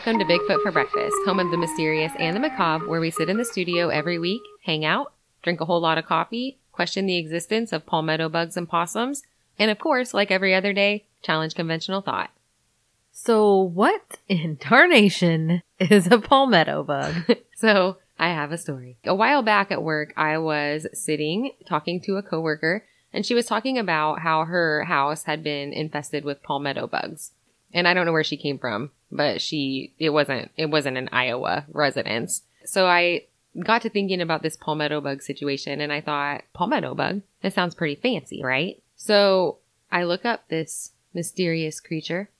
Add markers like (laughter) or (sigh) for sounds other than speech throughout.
welcome to Bigfoot for Breakfast, home of the mysterious and the macabre, where we sit in the studio every week, hang out, drink a whole lot of coffee, question the existence of palmetto bugs and possums, and of course, like every other day, challenge conventional thought. So, what in tarnation is a palmetto bug? (laughs) So, I have a story. A while back at work, I was sitting talking to a coworker, and she was talking about how her house had been infested with palmetto bugs. And I don't know where she came from, but she it wasn't it wasn't an Iowa residence. So I got to thinking about this palmetto bug situation and I thought, palmetto bug? That sounds pretty fancy, right? So I look up this mysterious creature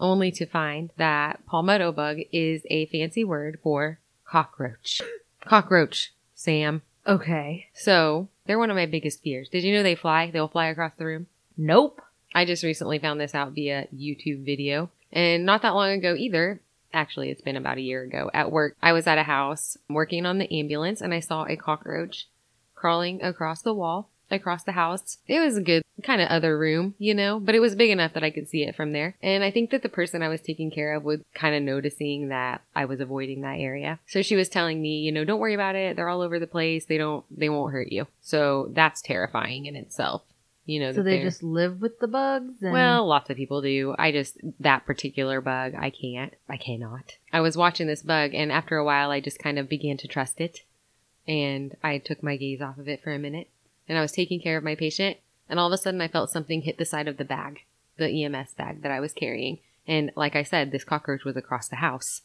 only to find that palmetto bug is a fancy word for cockroach. cockroach, Sam. Okay. So they're one of my biggest fears. Did you know they fly? They'll fly across the room. Nope. I just recently found this out via YouTube video. And not that long ago either. Actually, it's been about a year ago. At work, I was at a house working on the ambulance and I saw a cockroach crawling across the wall, across the house. It was a good kind of other room, you know, but it was big enough that I could see it from there. And I think that the person I was taking care of was kind of noticing that I was avoiding that area. So she was telling me, you know, don't worry about it. They're all over the place. They don't, they won't hurt you. So that's terrifying in itself. You know, So they just live with the bugs? And well, lots of people do. I just, that particular bug, I can't. I cannot. I was watching this bug, and after a while, I just kind of began to trust it. And I took my gaze off of it for a minute. And I was taking care of my patient, and all of a sudden, I felt something hit the side of the bag, the EMS bag that I was carrying. And like I said, this cockroach was across the house.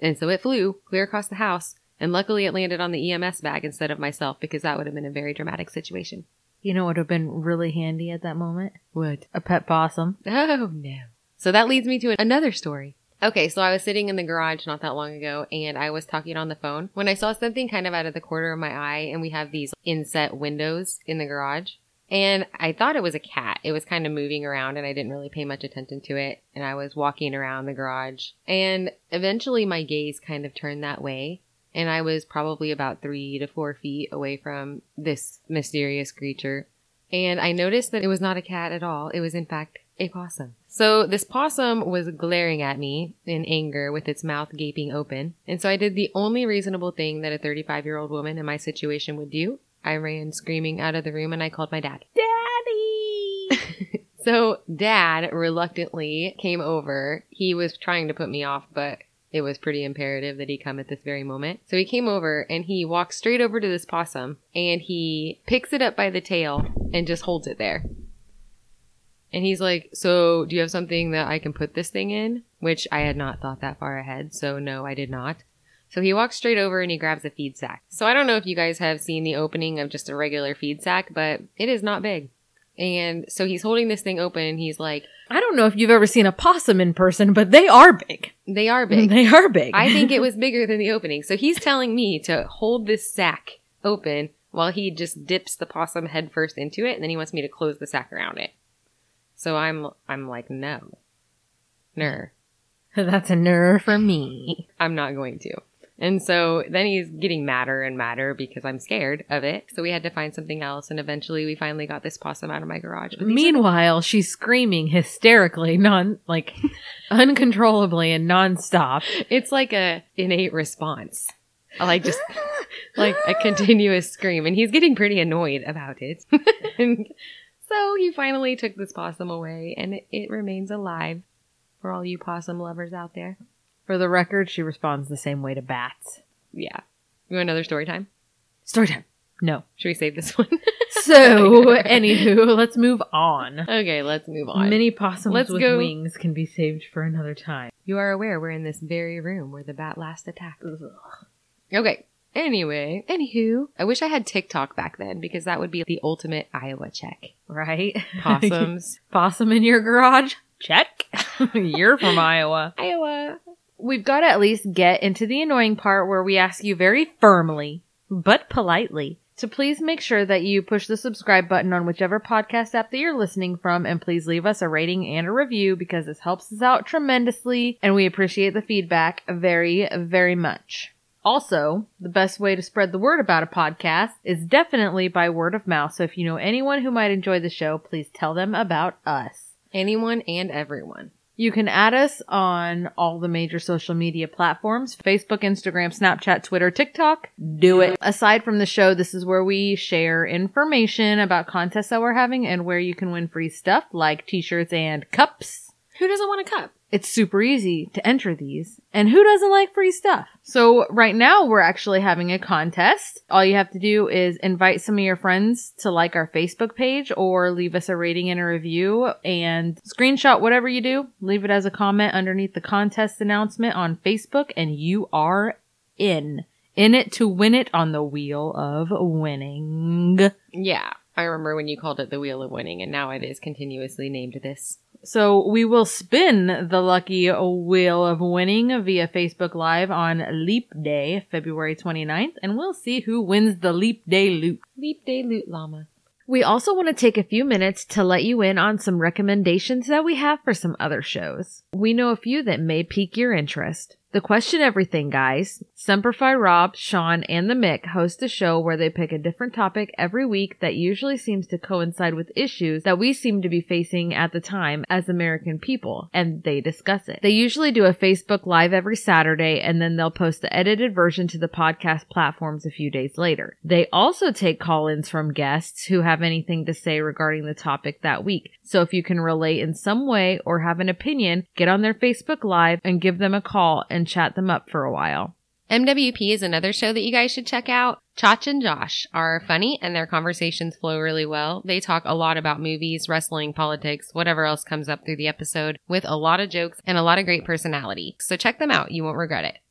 And so it flew clear across the house, and luckily, it landed on the EMS bag instead of myself because that would have been a very dramatic situation. You know what would have been really handy at that moment? What? A pet possum. (laughs) Oh no. So that leads me to another story. Okay, so I was sitting in the garage not that long ago and I was talking on the phone when I saw something kind of out of the corner of my eye and we have these inset windows in the garage. And I thought it was a cat. It was kind of moving around and I didn't really pay much attention to it. And I was walking around the garage and eventually my gaze kind of turned that way. And I was probably about three to four feet away from this mysterious creature. And I noticed that it was not a cat at all. It was in fact a possum. So this possum was glaring at me in anger with its mouth gaping open. And so I did the only reasonable thing that a 35 year old woman in my situation would do. I ran screaming out of the room and I called my dad. Daddy! (laughs) So dad reluctantly came over. He was trying to put me off, but it was pretty imperative that he come at this very moment. So he came over and he walks straight over to this possum and he picks it up by the tail and just holds it there. And he's like, So, do you have something that I can put this thing in? Which I had not thought that far ahead. So, no, I did not. So he walks straight over and he grabs a feed sack. So I don't know if you guys have seen the opening of just a regular feed sack, but it is not big. And so he's holding this thing open and he's like, I don't know if you've ever seen a possum in person, but they are big. they are big. (laughs) They are big. I think it (laughs) was bigger than the opening. So he's telling me to hold this sack open while he just dips the possum head first into it and then he wants me to close the sack around it. So I'm I'm like, no. Ner. (laughs) That's a nerve for me. I'm not going to. And so then he's getting madder and madder because I'm scared of it. So we had to find something else and eventually we finally got this possum out of my garage. These are- Meanwhile, she's screaming hysterically, non like (laughs) uncontrollably and nonstop. it's like a innate response. Like just (laughs) like a continuous scream and he's getting pretty annoyed about it. (laughs) and so he finally took this possum away and it, it remains alive for all you possum lovers out there. For the record, she responds the same way to bats. Yeah. You want another story time? Story time. No. Should we save this one? (laughs) (laughs) So, anywho, let's move on. okay, let's move on. Many possums Let's with go- wings can be saved for another time. You are aware we're in this very room where the bat last attacked. Okay. Anyway, anywho, I wish I had TikTok back then because that would be the ultimate Iowa check. Right? (laughs) Possums. Possum in your garage? Check. You're from Iowa. Iowa. We've got to at least get into the annoying part where we ask you very firmly, but politely, to please make sure that you push the subscribe button on whichever podcast app that you're listening from and please leave us a rating and a review because this helps us out tremendously and we appreciate the feedback very, very much. Also, the best way to spread the word about a podcast is definitely by word of mouth. So if you know anyone who might enjoy the show, please tell them about us. Anyone and everyone. You can add us on all the major social media platforms Facebook, Instagram, Snapchat, Twitter, TikTok. Do it. Aside from the show, this is where we share information about contests that we're having and where you can win free stuff like t shirts and cups. Who doesn't want a cup? It's super easy to enter these. And who doesn't like free stuff? So right now we're actually having a contest. All you have to do is invite some of your friends to like our Facebook page or leave us a rating and a review and screenshot whatever you do. Leave it as a comment underneath the contest announcement on Facebook and you are in. In it to win it on the wheel of winning. Yeah. I remember when you called it the Wheel of Winning, and now it is continuously named this. So we will spin the lucky wheel of winning via Facebook Live on Leap Day, February 29th, and we'll see who wins the Leap Day loot. Leap Day Loot Llama. We also want to take a few minutes to let you in on some recommendations that we have for some other shows. We know a few that may pique your interest. The Question Everything guys, Semperfi Rob, Sean, and the Mick host a show where they pick a different topic every week that usually seems to coincide with issues that we seem to be facing at the time as American people, and they discuss it. They usually do a Facebook Live every Saturday, and then they'll post the edited version to the podcast platforms a few days later. They also take call-ins from guests who have anything to say regarding the topic that week. So if you can relate in some way or have an opinion, get on their Facebook Live and give them a call and chat them up for a while. MWP is another show that you guys should check out. Chach and Josh are funny and their conversations flow really well. They talk a lot about movies, wrestling, politics, whatever else comes up through the episode with a lot of jokes and a lot of great personality. So check them out. You won't regret it.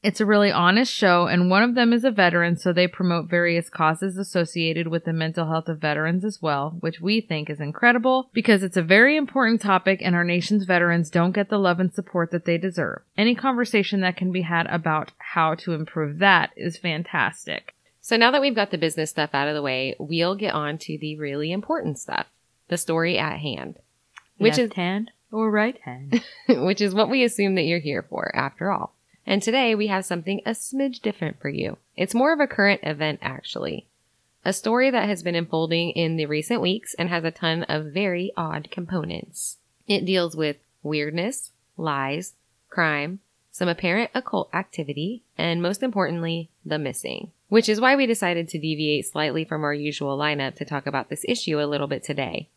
It's a really honest show, and one of them is a veteran, so they promote various causes associated with the mental health of veterans as well, which we think is incredible because it's a very important topic and our nation's veterans don't get the love and support that they deserve. Any conversation that can be had about how to improve that is fantastic. So now that we've got the business stuff out of the way, we'll get on to the really important stuff. The story at hand. Which Left hand or right hand? (laughs) which is what we assume that you're here for after all. And today we have something a smidge different for you. It's more of a current event actually. A story that has been unfolding in the recent weeks and has a ton of very odd components. It deals with weirdness, lies, crime, some apparent occult activity, and most importantly, the missing. Which is why we decided to deviate slightly from our usual lineup to talk about this issue a little bit today.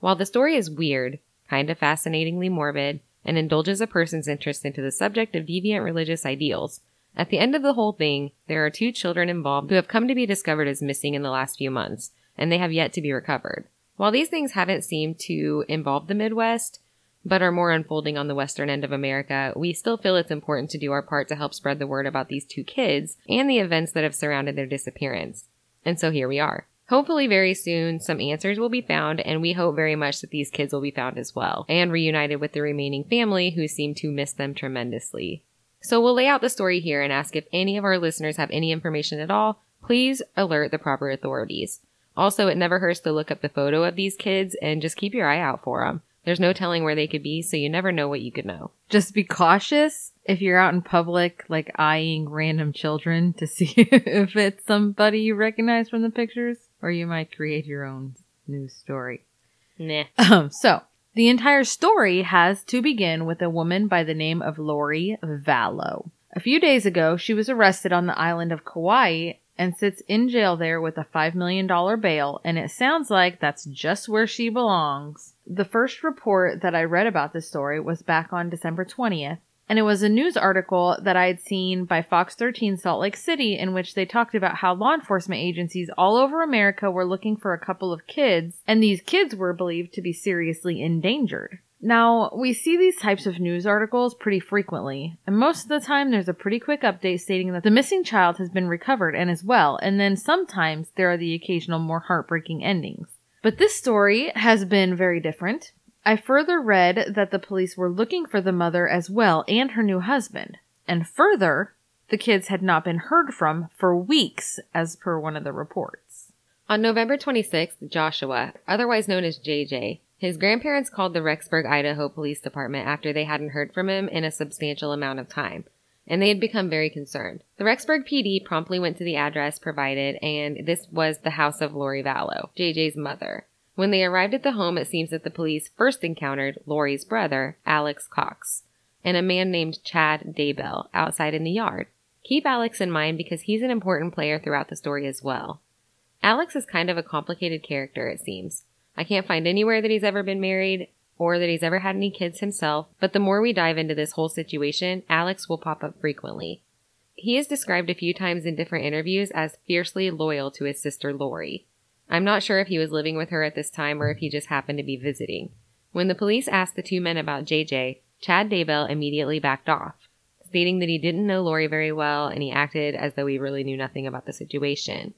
While the story is weird, kind of fascinatingly morbid, and indulges a person's interest into the subject of deviant religious ideals, at the end of the whole thing, there are two children involved who have come to be discovered as missing in the last few months, and they have yet to be recovered. While these things haven't seemed to involve the Midwest, but are more unfolding on the western end of America, we still feel it's important to do our part to help spread the word about these two kids and the events that have surrounded their disappearance. And so here we are. Hopefully very soon some answers will be found and we hope very much that these kids will be found as well and reunited with the remaining family who seem to miss them tremendously. So we'll lay out the story here and ask if any of our listeners have any information at all, please alert the proper authorities. Also, it never hurts to look up the photo of these kids and just keep your eye out for them. There's no telling where they could be, so you never know what you could know. Just be cautious if you're out in public, like eyeing random children to (laughs) see if it's somebody you recognize from the pictures, or you might create your own news story. Nah. (laughs) Um, so, the entire story has to begin with a woman by the name of Lori Vallow. A few days ago, she was arrested on the island of Kauai and sits in jail there with a $5 million bail, and it sounds like that's just where she belongs. The first report that I read about this story was back on December 20th, and it was a news article that I had seen by Fox 13 Salt Lake City in which they talked about how law enforcement agencies all over America were looking for a couple of kids, and these kids were believed to be seriously endangered. Now, we see these types of news articles pretty frequently, and most of the time there's a pretty quick update stating that the missing child has been recovered and is well, and then sometimes there are the occasional more heartbreaking endings. But this story has been very different. I further read that the police were looking for the mother as well and her new husband. And further, the kids had not been heard from for weeks, as per one of the reports. On November 26th, Joshua, otherwise known as JJ, his grandparents called the Rexburg, Idaho Police Department after they hadn't heard from him in a substantial amount of time, and they had become very concerned. The Rexburg PD promptly went to the address provided, and this was the house of Lori Vallow, JJ's mother. When they arrived at the home, it seems that the police first encountered Lori's brother, Alex Cox, and a man named Chad Daybell outside in the yard. Keep Alex in mind because he's an important player throughout the story as well. Alex is kind of a complicated character, it seems. I can't find anywhere that he's ever been married or that he's ever had any kids himself, but the more we dive into this whole situation, Alex will pop up frequently. He is described a few times in different interviews as fiercely loyal to his sister Lori. I'm not sure if he was living with her at this time or if he just happened to be visiting. When the police asked the two men about JJ, Chad Daybell immediately backed off, stating that he didn't know Lori very well and he acted as though he really knew nothing about the situation.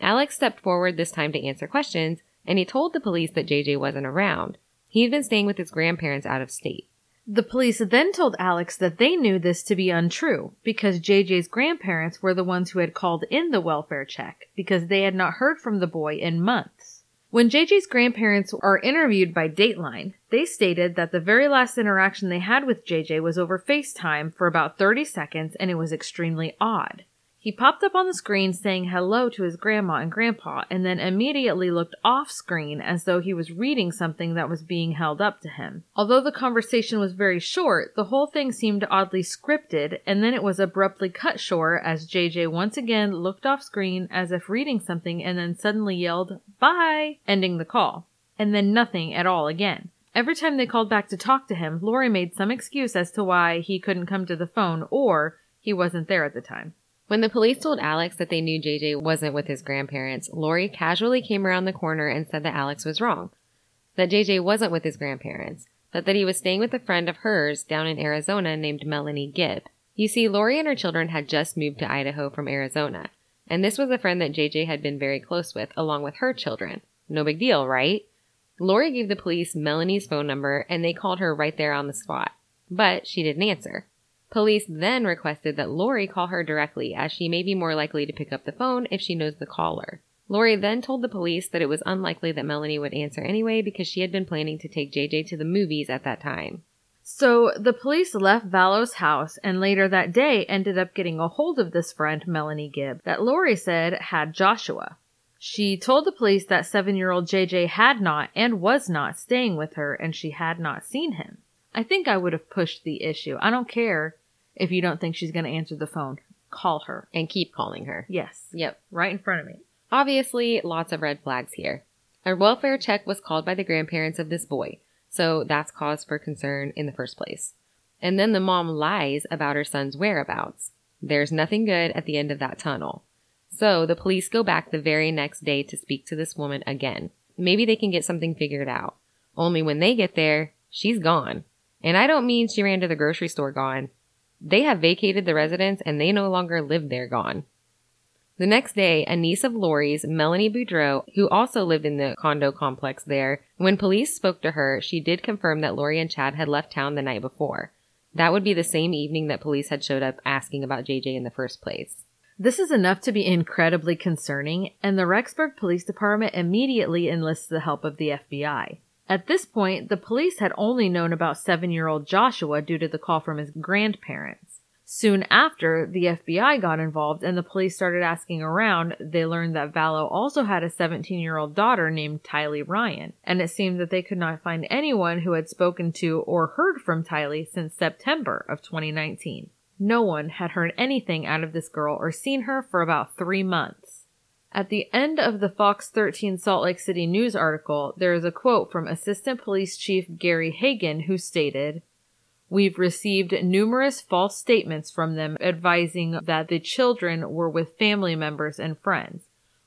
Alex stepped forward this time to answer questions, and he told the police that JJ wasn't around. He had been staying with his grandparents out of state. The police then told Alex that they knew this to be untrue because JJ's grandparents were the ones who had called in the welfare check because they had not heard from the boy in months. When JJ's grandparents are interviewed by Dateline, they stated that the very last interaction they had with JJ was over FaceTime for about 30 seconds and it was extremely odd. He popped up on the screen saying hello to his grandma and grandpa and then immediately looked off screen as though he was reading something that was being held up to him. Although the conversation was very short, the whole thing seemed oddly scripted and then it was abruptly cut short as JJ once again looked off screen as if reading something and then suddenly yelled, bye, ending the call. And then nothing at all again. Every time they called back to talk to him, Lori made some excuse as to why he couldn't come to the phone or he wasn't there at the time. When the police told Alex that they knew JJ wasn't with his grandparents, Lori casually came around the corner and said that Alex was wrong. That JJ wasn't with his grandparents, but that he was staying with a friend of hers down in Arizona named Melanie Gibb. You see, Lori and her children had just moved to Idaho from Arizona, and this was a friend that JJ had been very close with, along with her children. No big deal, right? Lori gave the police Melanie's phone number and they called her right there on the spot. But she didn't answer. Police then requested that Lori call her directly, as she may be more likely to pick up the phone if she knows the caller. Lori then told the police that it was unlikely that Melanie would answer anyway because she had been planning to take JJ to the movies at that time. So the police left Vallow's house and later that day ended up getting a hold of this friend, Melanie Gibb, that Lori said had Joshua. She told the police that seven year old JJ had not and was not staying with her and she had not seen him. I think I would have pushed the issue. I don't care if you don't think she's going to answer the phone. Call her. And keep calling her. Yes. Yep. Right in front of me. Obviously, lots of red flags here. A welfare check was called by the grandparents of this boy, so that's cause for concern in the first place. And then the mom lies about her son's whereabouts. There's nothing good at the end of that tunnel. So the police go back the very next day to speak to this woman again. Maybe they can get something figured out. Only when they get there, she's gone. And I don't mean she ran to the grocery store gone. They have vacated the residence and they no longer live there gone. The next day, a niece of Lori's, Melanie Boudreaux, who also lived in the condo complex there, when police spoke to her, she did confirm that Lori and Chad had left town the night before. That would be the same evening that police had showed up asking about JJ in the first place. This is enough to be incredibly concerning, and the Rexburg Police Department immediately enlists the help of the FBI. At this point, the police had only known about seven year old Joshua due to the call from his grandparents. Soon after, the FBI got involved and the police started asking around. They learned that Vallow also had a 17 year old daughter named Tylee Ryan, and it seemed that they could not find anyone who had spoken to or heard from Tylee since September of 2019. No one had heard anything out of this girl or seen her for about three months. At the end of the Fox 13 Salt Lake City News article, there is a quote from Assistant Police Chief Gary Hagen who stated, We've received numerous false statements from them advising that the children were with family members and friends.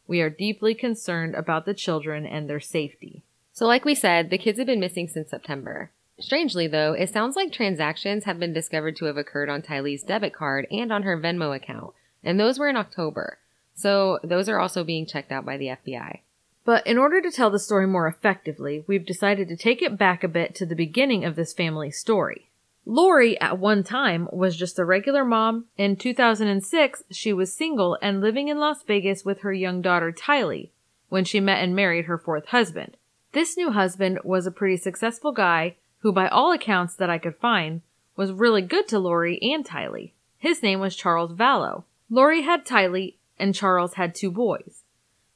We are deeply concerned about the children and their safety. So, like we said, the kids have been missing since September. Strangely, though, it sounds like transactions have been discovered to have occurred on Tylee's debit card and on her Venmo account, and those were in October. So those are also being checked out by the FBI. But in order to tell the story more effectively, we've decided to take it back a bit to the beginning of this family story. Lori, at one time, was just a regular mom. In 2006, she was single and living in Las Vegas with her young daughter Tylee when she met and married her fourth husband. This new husband was a pretty successful guy who, by all accounts that I could find, was really good to Lori and Tylee. His name was Charles Vallow. Lori had Tylee and Charles had two boys.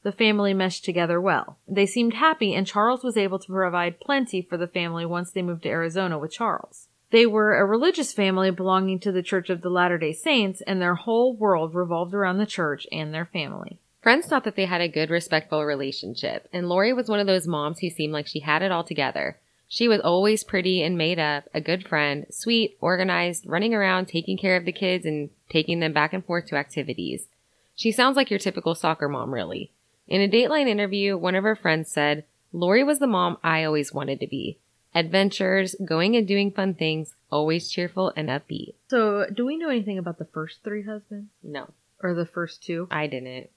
The family meshed together well. They seemed happy and Charles was able to provide plenty for the family once they moved to Arizona with Charles. They were a religious family belonging to the Church of the Latter-day Saints and their whole world revolved around the church and their family. Friends thought that they had a good, respectful relationship, and Lori was one of those moms who seemed like she had it all together. She was always pretty and made up, a good friend, sweet, organized, running around, taking care of the kids and taking them back and forth to activities. She sounds like your typical soccer mom, really. In a Dateline interview, one of her friends said, Lori was the mom I always wanted to be. Adventures, going and doing fun things, always cheerful and upbeat. So, do we know anything about the first three husbands? No, Or the first two? I didn't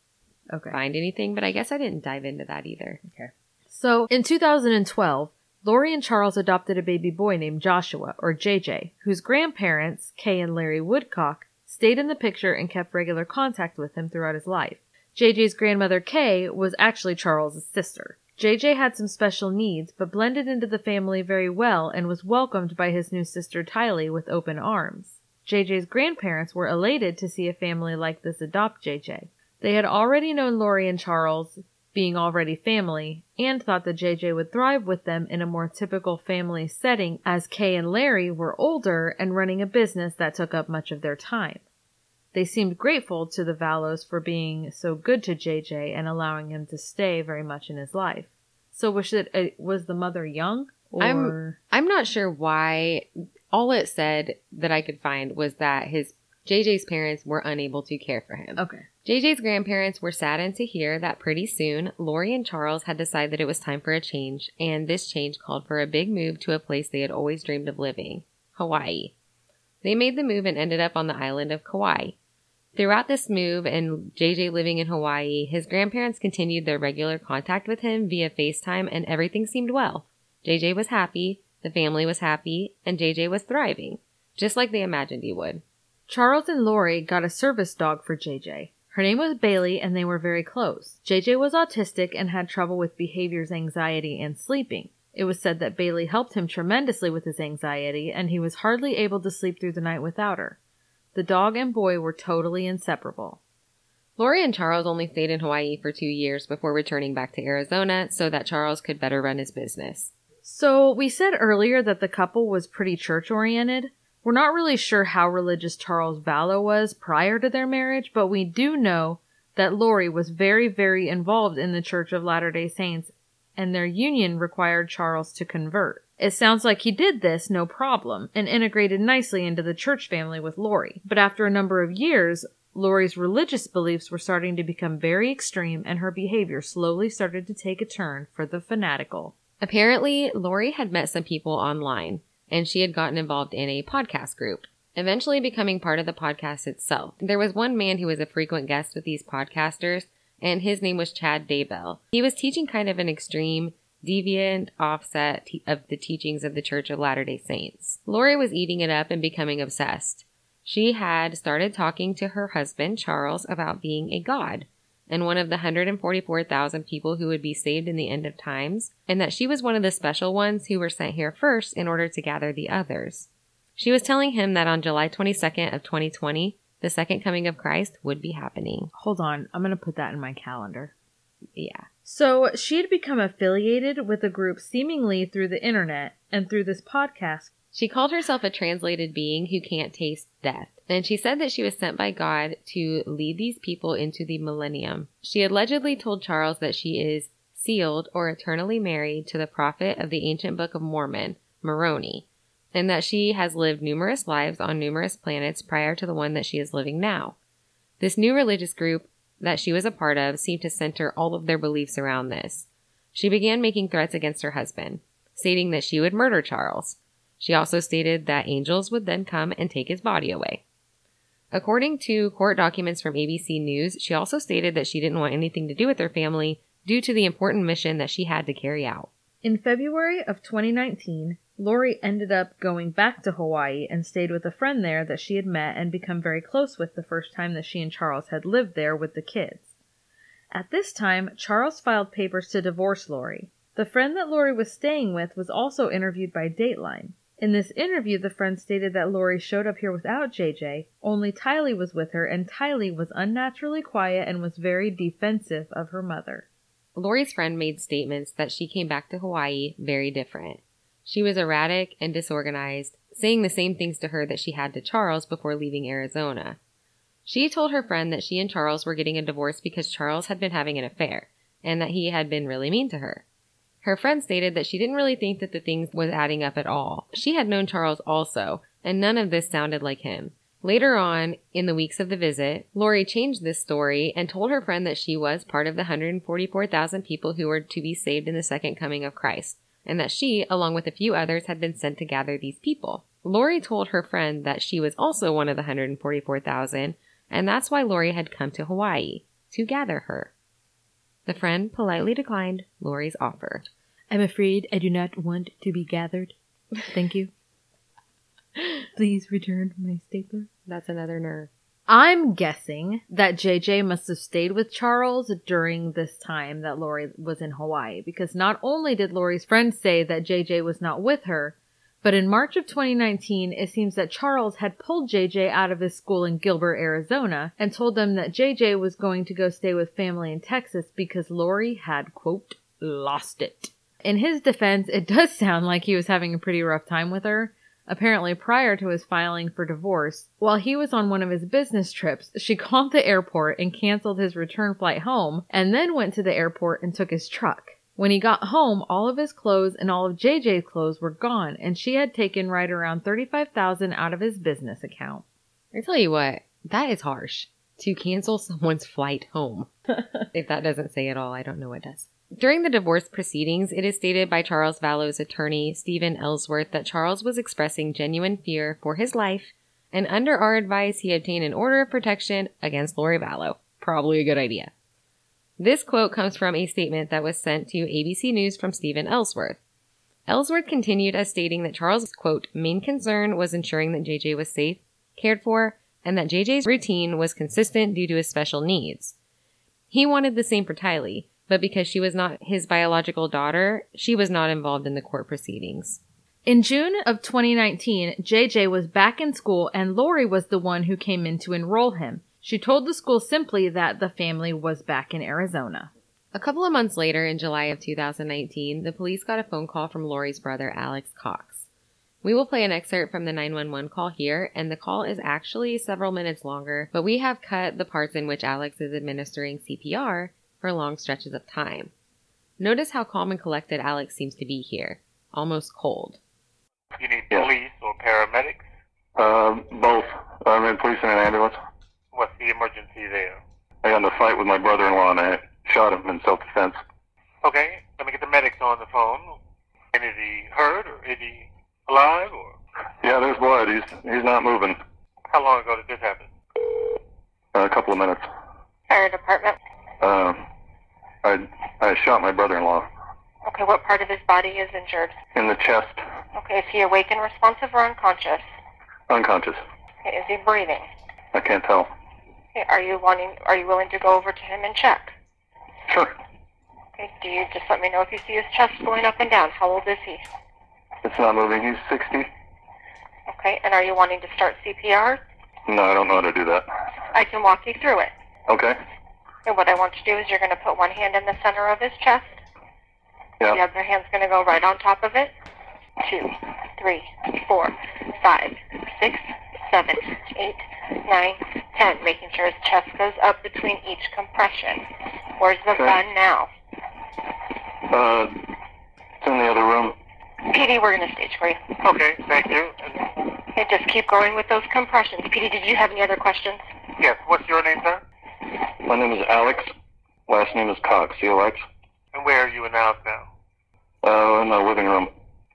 Okay. find anything, but I guess I didn't dive into that either. Okay. So, in 2012, Lori and Charles adopted a baby boy named Joshua, or JJ, whose grandparents, Kay and Larry Woodcock, stayed in the picture and kept regular contact with him throughout his life. JJ's grandmother, Kay, was actually Charles's sister. JJ had some special needs, but blended into the family very well and was welcomed by his new sister Tylee with open arms. JJ's grandparents were elated to see a family like this adopt JJ. They had already known Lori and Charles, being already family, and thought that JJ would thrive with them in a more typical family setting as Kay and Larry were older and running a business that took up much of their time. They seemed grateful to the Vallows for being so good to JJ and allowing him to stay very much in his life. So was it uh, was the mother young or I'm- I'm not sure why. All it said that I could find was that his JJ's parents were unable to care for him. okay? JJ's grandparents were saddened to hear that pretty soon Lori and Charles had decided that it was time for a change, and this change called for a big move to a place they had always dreamed of living Hawaii. They made the move and ended up on the island of Kauai. Throughout this move and JJ living in Hawaii, his grandparents continued their regular contact with him via FaceTime, and everything seemed well. JJ was happy, the family was happy, and JJ was thriving, just like they imagined he would. Charles and Lori got a service dog for JJ. Her name was Bailey and they were very close. JJ was autistic and had trouble with behaviors, anxiety, and sleeping. It was said that Bailey helped him tremendously with his anxiety and he was hardly able to sleep through the night without her. The dog and boy were totally inseparable. Lori and Charles only stayed in Hawaii for two years before returning back to Arizona so that Charles could better run his business. So, we said earlier that the couple was pretty church oriented. We're not really sure how religious Charles Vallow was prior to their marriage, but we do know that Lori was very, very involved in the Church of Latter day Saints, and their union required Charles to convert. It sounds like he did this no problem and integrated nicely into the church family with Lori. But after a number of years, Lori's religious beliefs were starting to become very extreme and her behavior slowly started to take a turn for the fanatical. Apparently, Lori had met some people online and she had gotten involved in a podcast group, eventually becoming part of the podcast itself. There was one man who was a frequent guest with these podcasters, and his name was Chad Daybell. He was teaching kind of an extreme, deviant offset of the teachings of the Church of Latter day Saints. Lori was eating it up and becoming obsessed. She had started talking to her husband, Charles, about being a god and one of the 144,000 people who would be saved in the end of times, and that she was one of the special ones who were sent here first in order to gather the others. She was telling him that on July 22nd of 2020, the second coming of Christ would be happening. Hold on, I'm going to put that in my calendar. Yeah. So she had become affiliated with a group seemingly through the internet and through this podcast. She called herself a translated being who can't taste death. And she said that she was sent by God to lead these people into the millennium. She allegedly told Charles that she is sealed or eternally married to the prophet of the ancient Book of Mormon, Moroni, and that she has lived numerous lives on numerous planets prior to the one that she is living now. This new religious group that she was a part of seemed to center all of their beliefs around this. She began making threats against her husband, stating that she would murder Charles. She also stated that angels would then come and take his body away. According to court documents from ABC News, she also stated that she didn't want anything to do with her family due to the important mission that she had to carry out. In February of 2019, Lori ended up going back to Hawaii and stayed with a friend there that she had met and become very close with the first time that she and Charles had lived there with the kids. At this time, Charles filed papers to divorce Lori. The friend that Lori was staying with was also interviewed by Dateline. In this interview, the friend stated that Lori showed up here without JJ, only Tylee was with her, and Tylee was unnaturally quiet and was very defensive of her mother. Lori's friend made statements that she came back to Hawaii very different. She was erratic and disorganized, saying the same things to her that she had to Charles before leaving Arizona. She told her friend that she and Charles were getting a divorce because Charles had been having an affair and that he had been really mean to her. Her friend stated that she didn't really think that the things was adding up at all. She had known Charles also, and none of this sounded like him. Later on, in the weeks of the visit, Lori changed this story and told her friend that she was part of the 144,000 people who were to be saved in the second coming of Christ, and that she, along with a few others, had been sent to gather these people. Lori told her friend that she was also one of the 144,000, and that's why Lori had come to Hawaii to gather her. The friend politely declined Lori's offer. I'm afraid I do not want to be gathered. Thank you. (laughs) Please return my stapler. That's another nerve. I'm guessing that JJ must have stayed with Charles during this time that Lori was in Hawaii because not only did Lori's friends say that JJ was not with her, but in March of 2019, it seems that Charles had pulled JJ out of his school in Gilbert, Arizona, and told them that JJ was going to go stay with family in Texas because Lori had, quote, lost it. In his defense, it does (laughs) sound like he was having a pretty rough time with her. Apparently, prior to his filing for divorce, while he was on one of his business trips, she called the airport and canceled his return flight home, and then went to the airport and took his truck. When he got home, all of his clothes and all of JJ's clothes were gone, and she had taken right around 35000 out of his business account. I tell you what, that is harsh. To cancel someone's flight home. (laughs) if that doesn't say it all, I don't know what does. During the divorce proceedings, it is stated by Charles Vallow's attorney, Stephen Ellsworth, that Charles was expressing genuine fear for his life, and under our advice, he obtained an order of protection against Lori Vallow. Probably a good idea. This quote comes from a statement that was sent to ABC News from Stephen Ellsworth. Ellsworth continued as stating that Charles' quote, main concern was ensuring that JJ was safe, cared for, and that JJ's routine was consistent due to his special needs. He wanted the same for Tylee, but because she was not his biological daughter, she was not involved in the court proceedings. In June of 2019, JJ was back in school and Lori was the one who came in to enroll him. She told the school simply that the family was back in Arizona. A couple of months later, in July of 2019, the police got a phone call from Lori's brother, Alex Cox. We will play an excerpt from the 911 call here, and the call is actually several minutes longer, but we have cut the parts in which Alex is administering CPR for long stretches of time. Notice how calm and collected Alex seems to be here, almost cold. You need Yeah. police or paramedics? Um, both. I'm in police and an ambulance. What's the emergency there? I got in a fight with my brother-in-law and I shot him in self-defense. Okay, let me get the medics on the phone. And is he hurt or is he alive or Yeah, there's blood. He's he's not moving. how long ago did this happen? Uh, a couple of minutes. Fire department. Um, I I shot my brother-in-law Okay, what part of his body is injured? in the chest, Okay, is he awake and responsive or unconscious? unconscious. Okay, is he breathing? I can't tell. Okay, are you wanting? Are you willing to go over to him and check? Sure. Okay, do you just let me know if you see his chest going up and down? How old is he? It's not moving. He's 60. Okay, and are you wanting to start CPR? No, I don't know how to do that. I can walk you through it. Okay. And what I want you to do is you're going to put one hand in the center of his chest. The Yeah. other hand's going to go right on top of it. Two, three, four, five, six, seven, eight, nine, ten. Making sure his chest goes up between each compression. Where's the Okay. gun now? Uh, it's in the other room. PD, we're going to stage for you. Okay, thank you. And, just keep going with those compressions. PD, did you have any other questions? yes, what's your name, sir? My name is Alex. Last name is Cox. C-O-X. And where are you in the house now? Uh, in the living room.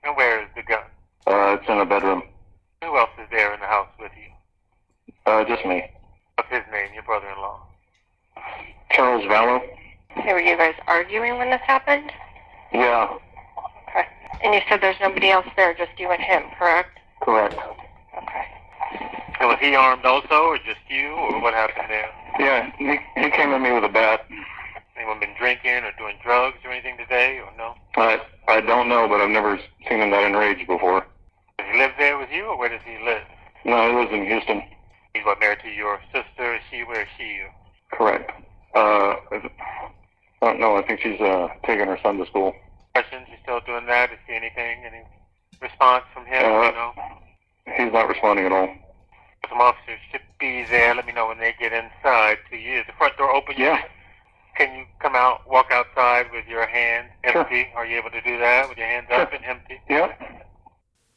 And where is the gun? Uh, it's in a bedroom. Who else is there in the house with you? Uh, just me. What's his name, your brother-in-law? Charles Vallow. Okay, were you guys arguing when this happened? Yeah, Okay. And you said there's nobody else there, just you and him, correct? correct. Okay. And was he armed also, or just you, or what happened there? Yeah, he, he came at me with a bat. Anyone been drinking or doing drugs or anything today, or no? I I don't know, but I've never seen him that enraged before. Does he live there with you, or where does he live? No, he lives in Houston. He's what, married to your sister? Is she, where is she? Correct. Uh, I don't know. I think she's uh taking her son to school. Questions? You still doing that? Is he anything? Any response from him? Uh, you know? He's not responding at all. Some officers should be there. Let me know when they get inside to you. Is the front door open? Yeah. Can you come out, walk outside with your hands empty? Sure. empty? Are you able to do that with your hands up and empty? Yeah.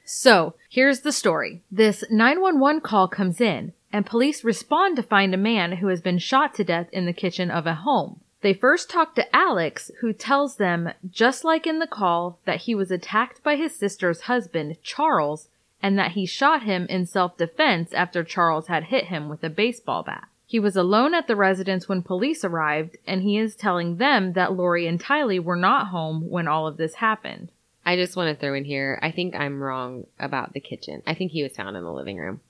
So, here's the story. This 911 call comes in, and police respond to find a man who has been shot to death in the kitchen of a home. They first talk to Alex, who tells them, just like in the call, that he was attacked by his sister's husband, Charles, and that he shot him in self defense after Charles had hit him with a baseball bat. He was alone at the residence when police arrived, and he is telling them that Lori and Tylee were not home when all of this happened. I just want to throw in here. I think I'm wrong about the kitchen. I think he was found in the living room.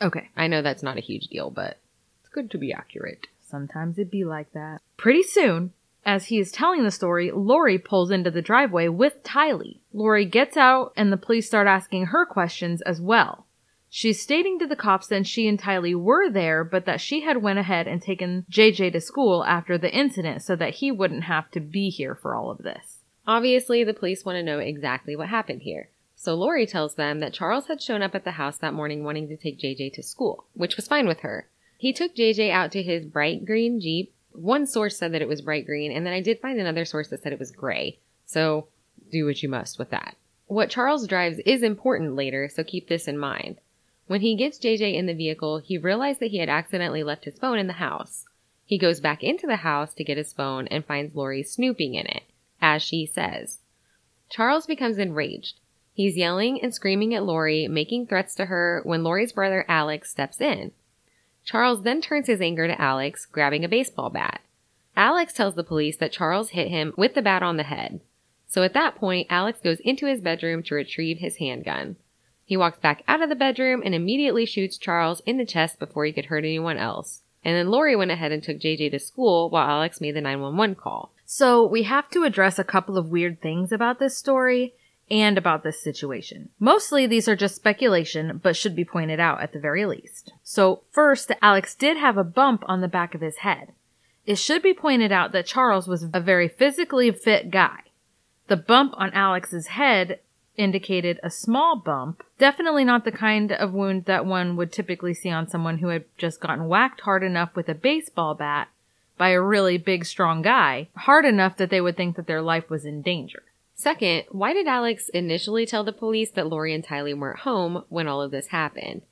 Okay. I know that's not a huge deal, but it's good to be accurate. Sometimes it be like that. Pretty soon, as he is telling the story, Lori pulls into the driveway with Tylee. Lori gets out and the police start asking her questions as well. She's stating to the cops that she and Tylee were there, but that she had went ahead and taken JJ to school after the incident so that he wouldn't have to be here for all of this. Obviously, the police want to know exactly what happened here. So Lori tells them that Charles had shown up at the house that morning wanting to take JJ to school, which was fine with her. He took JJ out to his bright green Jeep. One source said that it was bright green, and then I did find another source that said it was gray. So do what you must with that. What Charles drives is important later, so keep this in mind. When he gets JJ in the vehicle, he realized that he had accidentally left his phone in the house. He goes back into the house to get his phone and finds Lori snooping in it, as she says. Charles becomes enraged. He's yelling and screaming at Lori, making threats to her when Lori's brother Alex steps in. Charles then turns his anger to Alex, grabbing a baseball bat. Alex tells the police that Charles hit him with the bat on the head. So at that point, Alex goes into his bedroom to retrieve his handgun. He walks back out of the bedroom and immediately shoots Charles in the chest before he could hurt anyone else. And then Lori went ahead and took JJ to school while Alex made the 911 call. So we have to address a couple of weird things about this story and about this situation. Mostly these are just speculation, but should be pointed out at the very least. So first, Alex did have a bump on the back of his head. It should be pointed out that Charles was a very physically fit guy. The bump on Alex's head indicated a small bump, definitely not the kind of wound that one would typically see on someone who had just gotten whacked hard enough with a baseball bat by a really big, strong guy, hard enough that they would think that their life was in danger. Second, why did Alex initially tell the police that Lori and Tylee weren't home when all of this happened?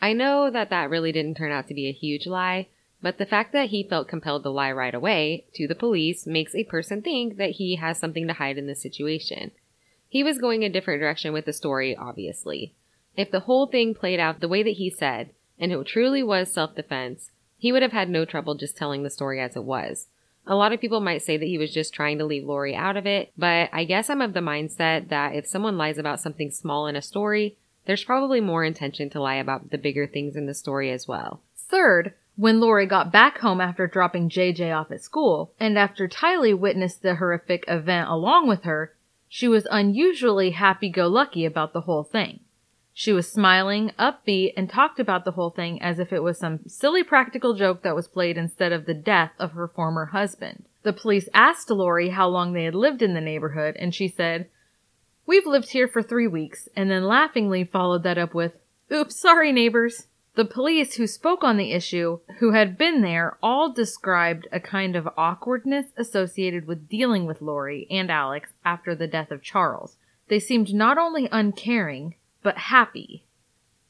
I know that that really didn't turn out to be a huge lie, but the fact that he felt compelled to lie right away to the police makes a person think that he has something to hide in this situation. He was going a different direction with the story, obviously. If the whole thing played out the way that he said, and it truly was self defense, he would have had no trouble just telling the story as it was. A lot of people might say that he was just trying to leave Lori out of it, but I guess I'm of the mindset that if someone lies about something small in a story, there's probably more intention to lie about the bigger things in the story as well. Third, when Lori got back home after dropping JJ off at school, and after Tylee witnessed the horrific event along with her, she was unusually happy-go-lucky about the whole thing. She was smiling, upbeat, and talked about the whole thing as if it was some silly practical joke that was played instead of the death of her former husband. The police asked Lori how long they had lived in the neighborhood, and she said, We've lived here for three weeks, and then laughingly followed that up with, Oops, sorry neighbors. The police who spoke on the issue, who had been there, all described a kind of awkwardness associated with dealing with Lori and Alex after the death of Charles. They seemed not only uncaring, but happy,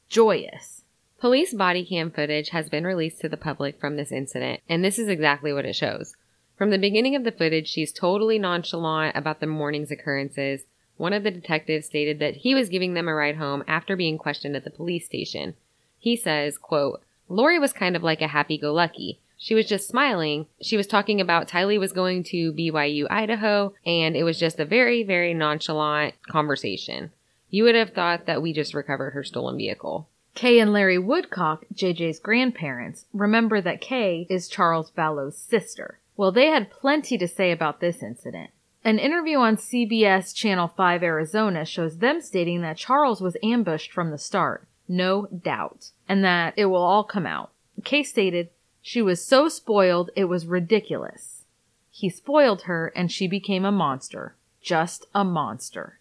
joyous. Police body cam footage has been released to the public from this incident, and this is exactly what it shows. From the beginning of the footage, she's totally nonchalant about the morning's occurrences. One of the detectives stated that he was giving them a ride home after being questioned at the police station. He says, quote, Lori was kind of like a happy-go-lucky. She was just smiling. She was talking about Tylee was going to BYU, Idaho, and it was just a very, very nonchalant conversation. You would have thought that we just recovered her stolen vehicle. Kay and Larry Woodcock, JJ's grandparents, remember that Kay is Charles Vallow's sister. Well, they had plenty to say about this incident. An interview on CBS Channel 5 Arizona shows them stating that Charles was ambushed from the start, no doubt, and that it will all come out. Kay stated, She was so spoiled it was ridiculous. He spoiled her and she became a monster. Just a monster.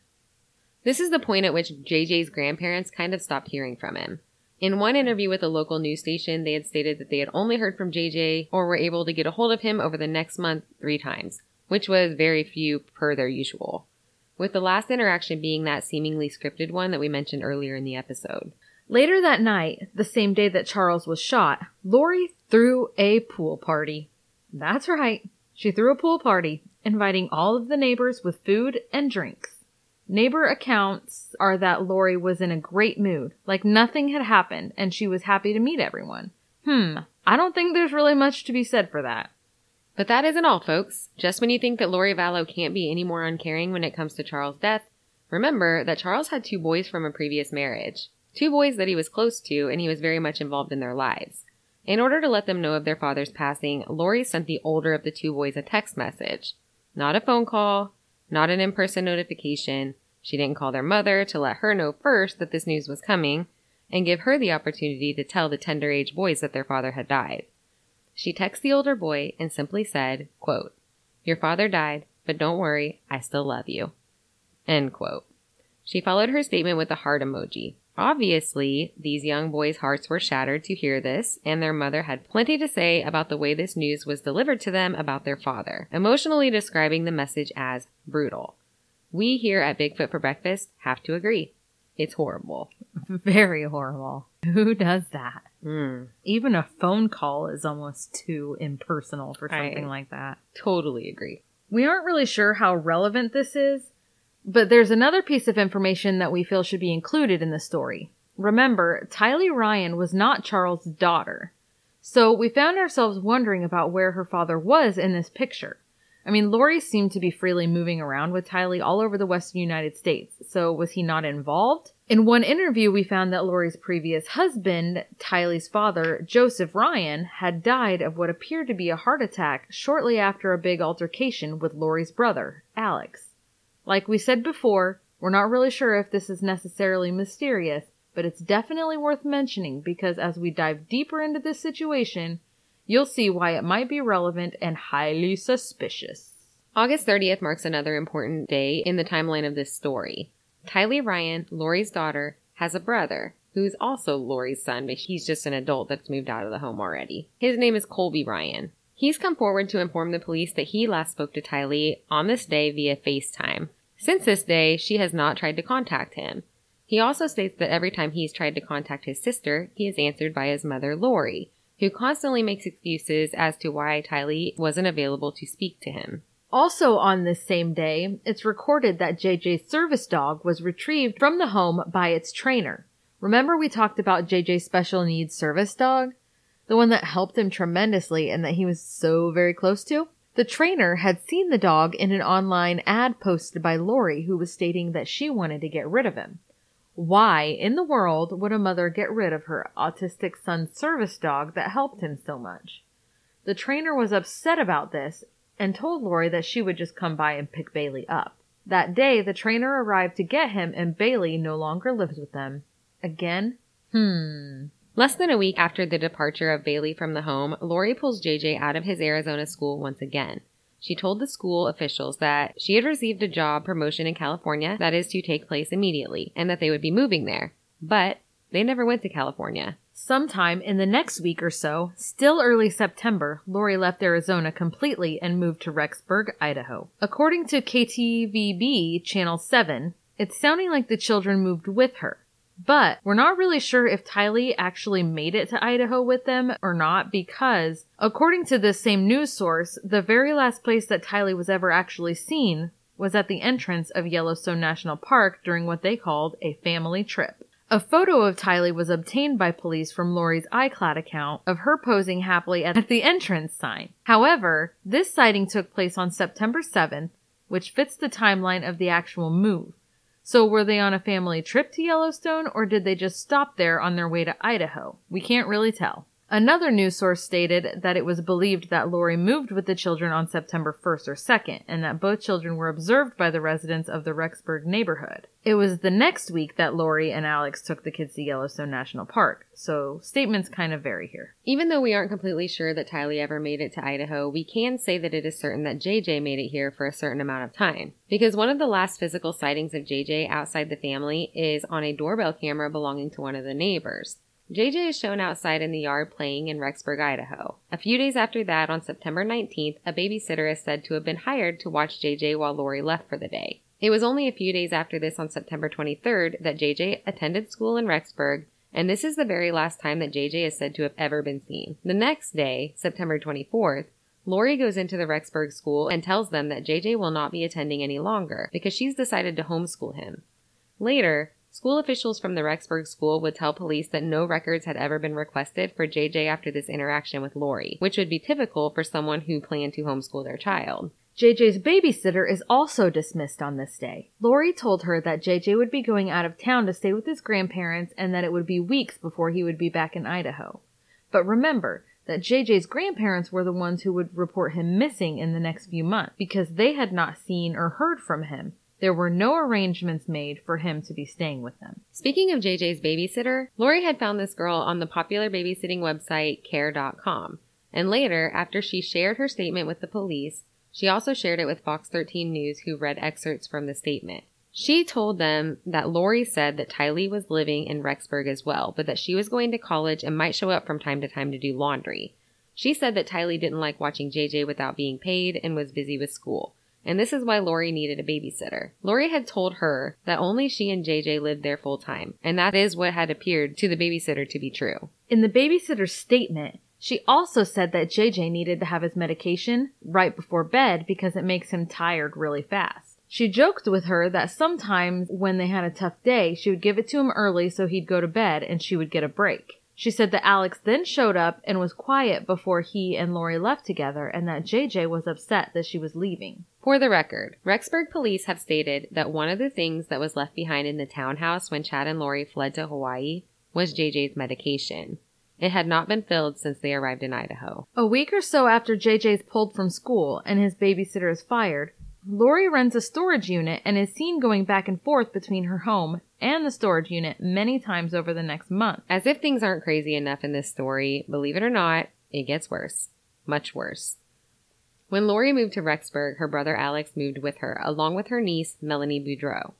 This is the point at which JJ's grandparents kind of stopped hearing from him. In one interview with a local news station, they had stated that they had only heard from JJ or were able to get a hold of him over the next month three times, which was very few per their usual. With the last interaction being that seemingly scripted one that we mentioned earlier in the episode. Later that night, the same day that Charles was shot, Lori threw a pool party. That's right. She threw a pool party, inviting all of the neighbors with food and drinks. Neighbor accounts are that Lori was in a great mood, like nothing had happened, and she was happy to meet everyone. Hmm, I don't think there's really much to be said for that. But that isn't all, folks. Just when you think that Lori Vallow can't be any more uncaring when it comes to Charles' death, remember that Charles had two boys from a previous marriage. Two boys that he was close to, and he was very much involved in their lives. In order to let them know of their father's passing, Lori sent the older of the two boys a text message. Not a phone call, not an in person notification, she didn't call their mother to let her know first that this news was coming and give her the opportunity to tell the tender age boys that their father had died. She texted the older boy and simply said, quote, Your father died, but don't worry, I still love you. End quote. She followed her statement with a heart emoji. Obviously, these young boys' hearts were shattered to hear this, and their mother had plenty to say about the way this news was delivered to them about their father, emotionally describing the message as brutal. We here at Bigfoot for Breakfast have to agree. It's horrible. (laughs) Very horrible. Who does that? Mm, Even a phone call is almost too impersonal for something I- like that. totally agree. We aren't really sure how relevant this is, but there's another piece of information that we feel should be included in the story. Remember, Tylee Ryan was not Charles' daughter. So we found ourselves wondering about where her father was in this picture. I mean, Lori seemed to be freely moving around with Tylee all over the western United States, so was he not involved? In one interview, we found that Lori's previous husband, Tylee's father, Joseph Ryan, had died of what appeared to be a heart attack shortly after a big altercation with Lori's brother, Alex. Like we said before, we're not really sure if this is necessarily mysterious, but it's definitely worth mentioning because as we dive deeper into this situation, you'll see why it might be relevant and highly suspicious. August 30th marks another important day in the timeline of this story. Tylee Ryan, Lori's daughter, has a brother who's also Lori's son, but he's just an adult that's moved out of the home already. His name is Colby Ryan. He's come forward to inform the police that he last spoke to Tylee on this day via FaceTime. Since this day, she has not tried to contact him. He also states that every time he's tried to contact his sister, he is answered by his mother, Lori, who constantly makes excuses as to why Tylee wasn't available to speak to him. Also on this same day, it's recorded that JJ's service dog was retrieved from the home by its trainer. Remember we talked about JJ's special needs service dog? The one that helped him tremendously and that he was so very close to? The trainer had seen the dog in an online ad posted by Lori who was stating that she wanted to get rid of him. Why in the world would a mother get rid of her autistic son's service dog that helped him so much? The trainer was upset about this and told Lori that she would just come by and pick Bailey up. That day, the trainer arrived to get him, and Bailey no longer lives with them. Again? Hmm. Less than a week after the departure of Bailey from the home, Lori pulls JJ out of his Arizona school once again. She told the school officials that she had received a job promotion in California that is to take place immediately and that they would be moving there. But they never went to California. Sometime in the next week or so, still early September, Lori left Arizona completely and moved to Rexburg, Idaho. According to KTVB Channel 7, it's sounding like the children moved with her. But we're not really sure if Tylee actually made it to Idaho with them or not because, according to this same news source, the very last place that Tylee was ever actually seen was at the entrance of Yellowstone National Park during what they called a family trip. A photo of Tylee was obtained by police from Lori's iCloud account of her posing happily at the entrance sign. However, this sighting took place on September 7th, which fits the timeline of the actual move. So were they on a family trip to Yellowstone or did they just stop there on their way to Idaho? We can't really tell. Another news source stated that it was believed that Lori moved with the children on September 1st or 2nd, and that both children were observed by the residents of the Rexburg neighborhood. It was the next week that Lori and Alex took the kids to Yellowstone National Park, so statements kind of vary here. Even though we aren't completely sure that Tylee ever made it to Idaho, we can say that it is certain that JJ made it here for a certain amount of time. Because one of the last physical sightings of JJ outside the family is on a doorbell camera belonging to one of the neighbors. JJ is shown outside in the yard playing in Rexburg, Idaho. A few days after that, on September 19th, a babysitter is said to have been hired to watch JJ while Lori left for the day. It was only a few days after this, on September 23rd, that JJ attended school in Rexburg, and this is the very last time that JJ is said to have ever been seen. The next day, September 24th, Lori goes into the Rexburg school and tells them that JJ will not be attending any longer because she's decided to homeschool him. Later, School officials from the Rexburg school would tell police that no records had ever been requested for JJ after this interaction with Lori, which would be typical for someone who planned to homeschool their child. JJ's babysitter is also dismissed on this day. Lori told her that JJ would be going out of town to stay with his grandparents and that it would be weeks before he would be back in Idaho. But remember that JJ's grandparents were the ones who would report him missing in the next few months because they had not seen or heard from him. There were no arrangements made for him to be staying with them. Speaking of JJ's babysitter, Lori had found this girl on the popular babysitting website care.com. And later, after she shared her statement with the police, she also shared it with Fox 13 News, who read excerpts from the statement. She told them that Lori said that Tylee was living in Rexburg as well, but that she was going to college and might show up from time to time to do laundry. She said that Tylee didn't like watching JJ without being paid and was busy with school and this is why Lori needed a babysitter. Lori had told her that only she and JJ lived there full time, and that is what had appeared to the babysitter to be true. In the babysitter's statement, she also said that JJ needed to have his medication right before bed because it makes him tired really fast. She joked with her that sometimes when they had a tough day, she would give it to him early so he'd go to bed and she would get a break. She said that Alex then showed up and was quiet before he and Lori left together and that JJ was upset that she was leaving. For the record, Rexburg police have stated that one of the things that was left behind in the townhouse when Chad and Lori fled to Hawaii was JJ's medication. It had not been filled since they arrived in Idaho. A week or so after JJ's pulled from school and his babysitter is fired, Lori rents a storage unit and is seen going back and forth between her home and the storage unit many times over the next month. As if things aren't crazy enough in this story, believe it or not, it gets worse. Much worse. When Lori moved to Rexburg, her brother Alex moved with her, along with her niece, Melanie Boudreaux.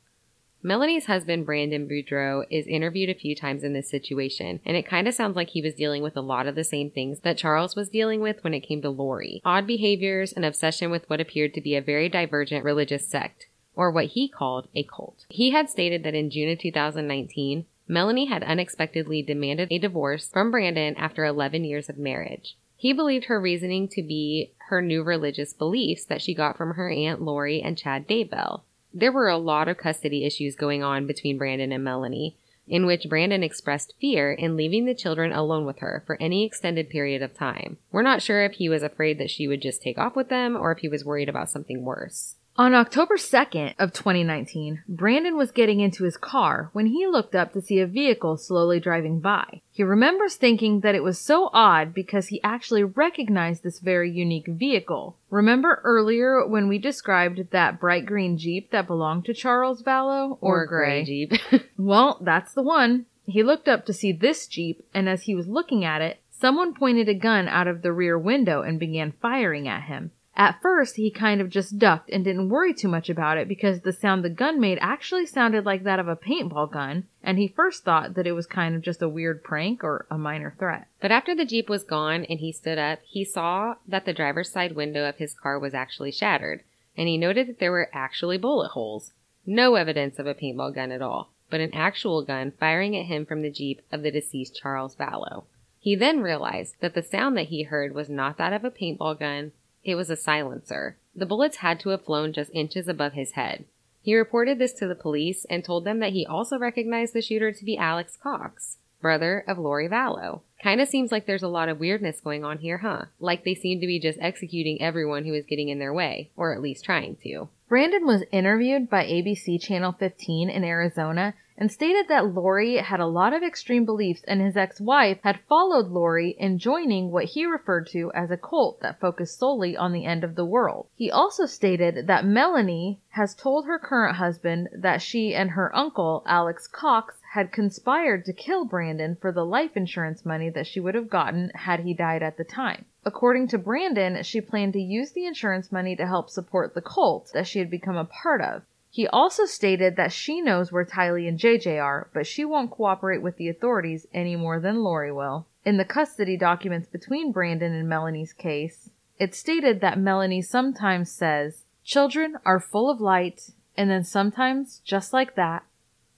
Melanie's husband, Brandon Boudreaux, is interviewed a few times in this situation, and it kind of sounds like he was dealing with a lot of the same things that Charles was dealing with when it came to Lori. Odd behaviors and obsession with what appeared to be a very divergent religious sect, or what he called a cult. He had stated that in June of 2019, Melanie had unexpectedly demanded a divorce from Brandon after 11 years of marriage. He believed her reasoning to be her new religious beliefs that she got from her Aunt Lori and Chad Daybell. There were a lot of custody issues going on between Brandon and Melanie, in which Brandon expressed fear in leaving the children alone with her for any extended period of time. We're not sure if he was afraid that she would just take off with them or if he was worried about something worse. On October 2nd of 2019, Brandon was getting into his car when he looked up to see a vehicle slowly driving by. He remembers thinking that it was so odd because he actually recognized this very unique vehicle. Remember earlier when we described that bright green Jeep that belonged to Charles Vallow? Or, gray Jeep. (laughs) (laughs) well, that's the one. He looked up to see this Jeep, and as he was looking at it, someone pointed a gun out of the rear window and began firing at him. At first, he kind of just ducked and didn't worry too much about it because the sound the gun made actually sounded like that of a paintball gun, and he first thought that it was kind of just a weird prank or a minor threat. But after the Jeep was gone and he stood up, he saw that the driver's side window of his car was actually shattered, and he noted that there were actually bullet holes. No evidence of a paintball gun at all, but an actual gun firing at him from the Jeep of the deceased Charles Vallow. He then realized that the sound that he heard was not that of a paintball gun, it was a silencer. The bullets had to have flown just inches above his head. He reported this to the police and told them that he also recognized the shooter to be Alex Cox, brother of Lori Vallow. Kinda seems like there's a lot of weirdness going on here, huh? Like they seem to be just executing everyone who is getting in their way, or at least trying to. Brandon was interviewed by ABC Channel 15 in Arizona and stated that Lori had a lot of extreme beliefs and his ex-wife had followed Lori in joining what he referred to as a cult that focused solely on the end of the world. He also stated that Melanie has told her current husband that she and her uncle, Alex Cox, had conspired to kill Brandon for the life insurance money that she would have gotten had he died at the time. According to Brandon, she planned to use the insurance money to help support the cult that she had become a part of. He also stated that she knows where Tylee and JJ are, but she won't cooperate with the authorities any more than Lori will. In the custody documents between Brandon and Melanie's case, it stated that Melanie sometimes says, Children are full of light, and then sometimes, just like that,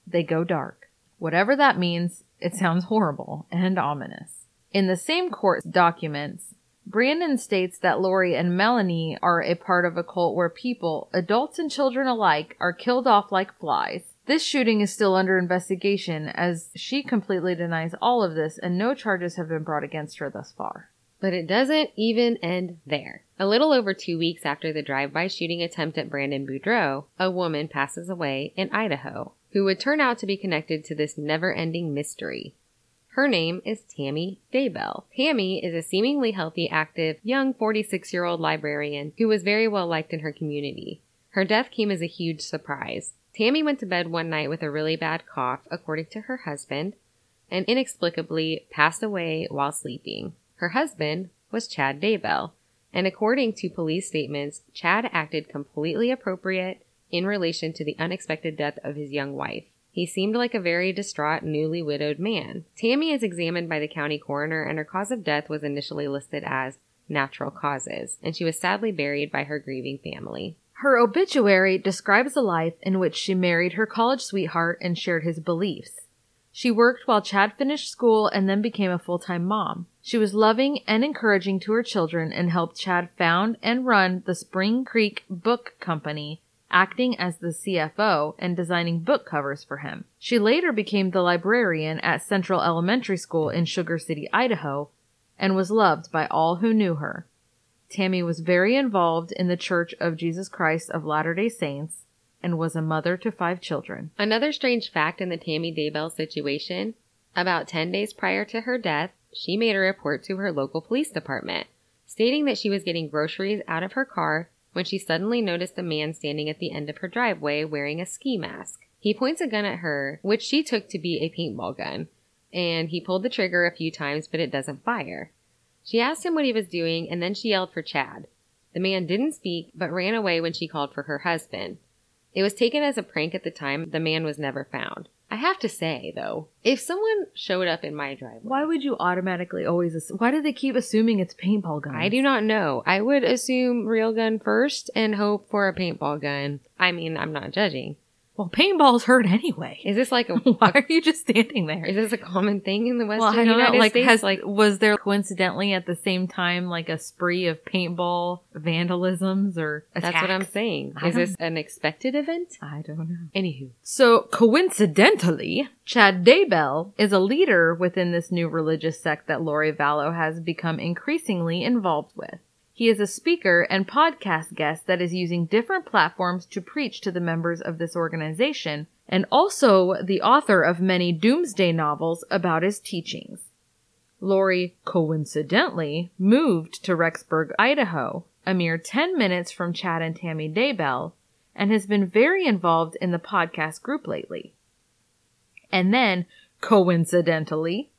they go dark. Whatever that means, it sounds horrible and ominous. In the same court documents, Brandon states that Lori and Melanie are a part of a cult where people, adults and children alike, are killed off like flies. This shooting is still under investigation as she completely denies all of this and no charges have been brought against her thus far. But it doesn't even end there. A little over two weeks after the drive-by shooting attempt at Brandon Boudreaux, a woman passes away in Idaho, who would turn out to be connected to this never-ending mystery. Her name is Tammy Daybell. Tammy is a seemingly healthy, active, young 46 year old librarian who was very well liked in her community. Her death came as a huge surprise. Tammy went to bed one night with a really bad cough, according to her husband, and inexplicably passed away while sleeping. Her husband was Chad Daybell, and according to police statements, Chad acted completely appropriate in relation to the unexpected death of his young wife. He seemed like a very distraught, newly widowed man. Tammy is examined by the county coroner, and her cause of death was initially listed as natural causes, and she was sadly buried by her grieving family. Her obituary describes a life in which she married her college sweetheart and shared his beliefs. She worked while Chad finished school and then became a full time mom. She was loving and encouraging to her children and helped Chad found and run the Spring Creek Book Company acting as the CFO and designing book covers for him. She later became the librarian at Central Elementary School in Sugar City, Idaho, and was loved by all who knew her. Tammy was very involved in the Church of Jesus Christ of Latter day Saints and was a mother to five children. Another strange fact in the Tammy Daybell situation about 10 days prior to her death, she made a report to her local police department, stating that she was getting groceries out of her car when she suddenly noticed a man standing at the end of her driveway wearing a ski mask. He points a gun at her, which she took to be a paintball gun, and he pulled the trigger a few times, but it doesn't fire. She asked him what he was doing, and then she yelled for Chad. The man didn't speak, but ran away when she called for her husband. It was taken as a prank at the time. The man was never found. I have to say, though, if someone showed up in my driveway, Why would you automatically always assume? Why do they keep assuming it's paintball guns? I do not know. I would assume real gun first and hope for a paintball gun. I mean, I'm not judging. Well, paintballs hurt anyway. Is this like a (laughs) Why are you just standing there? is this a common thing in the Western well, I don't United know. Like, States? has like was there coincidentally at the same time like a spree of paintball vandalisms or attacks? that's what I'm saying. I Is this an expected event? I don't know. Anywho, So coincidentally, Chad Daybell is a leader within this new religious sect that Lori Vallow has become increasingly involved with. He is a speaker and podcast guest that is using different platforms to preach to the members of this organization, and also the author of many doomsday novels about his teachings. Lori coincidentally moved to Rexburg, Idaho, a mere 10 minutes from Chad and Tammy Daybell, and has been very involved in the podcast group lately. And then, coincidentally,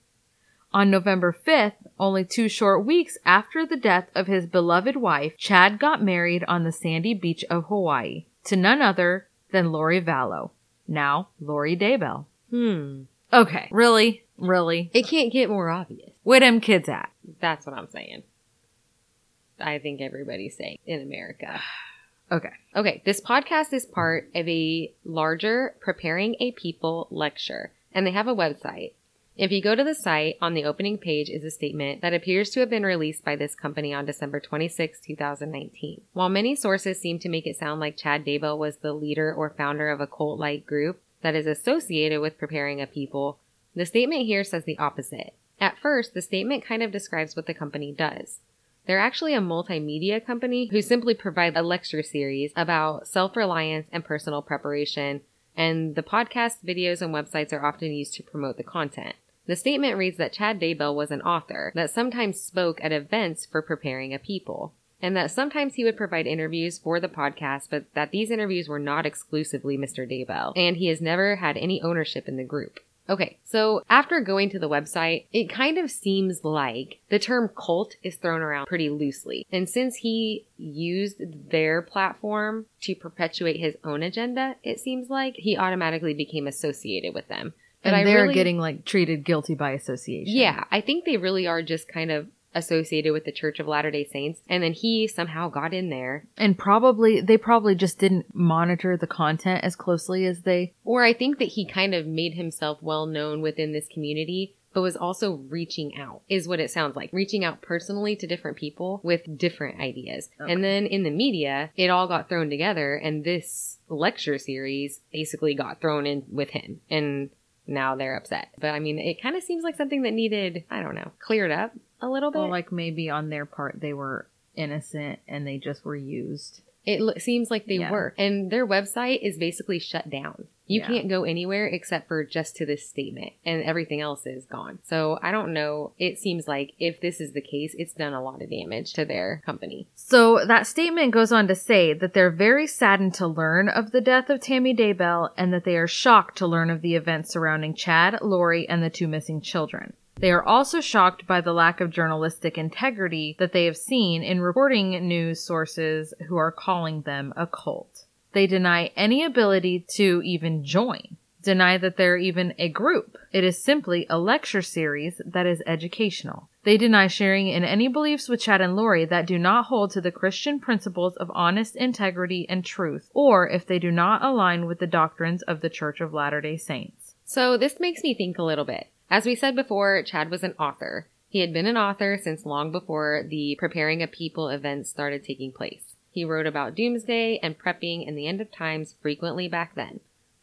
on November 5th, only two short weeks after the death of his beloved wife, Chad got married on the sandy beach of Hawaii to none other than Lori Vallow, now Lori Daybell. hmm, Okay, really? Really? it can't get more obvious. Where them kids at? That's what I'm saying. I think everybody's saying in America. (sighs) Okay. Okay, this podcast is part of a larger Preparing a People lecture, and they have a website. If you go to the site, on the opening page is a statement that appears to have been released by this company on December 26, 2019. While many sources seem to make it sound like Chad Daybell was the leader or founder of a cult like group that is associated with preparing a people, the statement here says the opposite. At first, the statement kind of describes what the company does. They're actually a multimedia company who simply provide a lecture series about self reliance and personal preparation, and the podcast, videos, and websites are often used to promote the content. The statement reads that Chad Daybell was an author that sometimes spoke at events for preparing a people, and that sometimes he would provide interviews for the podcast, but that these interviews were not exclusively Mr. Daybell, and he has never had any ownership in the group. Okay, so after going to the website, it kind of seems like the term cult is thrown around pretty loosely. And since he used their platform to perpetuate his own agenda, it seems like he automatically became associated with them. And they're really- getting like treated guilty by association. yeah, I think they really are just kind of associated with the Church of Latter day Saints. And then he somehow got in there. And probably, they probably just didn't monitor the content as closely as they. Or I think that he kind of made himself well known within this community, but was also reaching out, is what it sounds like. Reaching out personally to different people with different ideas. Okay. And then in the media, it all got thrown together, and this lecture series basically got thrown in with him. And now they're upset. But I mean, it kind of seems like something that needed, I don't know, cleared up a little bit. Well, like maybe on their part, they were innocent and they just were used. It lo- seems like they Yeah. were. And their website is basically shut down. You Yeah. can't go anywhere except for just to this statement, and everything else is gone. So I don't know. It seems like if this is the case, it's done a lot of damage to their company. So that statement goes on to say that they're very saddened to learn of the death of Tammy Daybell and that they are shocked to learn of the events surrounding Chad, Lori, and the two missing children. They are also shocked by the lack of journalistic integrity that they have seen in reporting news sources who are calling them a cult. They deny any ability to even join, deny that they're even a group. It is simply a lecture series that is educational. They deny sharing in any beliefs with Chad and Lori that do not hold to the Christian principles of honest integrity and truth, or if they do not align with the doctrines of the Church of Latter day Saints. So this makes me think a little bit. As we said before, Chad was an author. He had been an author since long before the Preparing a People events started taking place. He wrote about doomsday and prepping and the end of times frequently back then.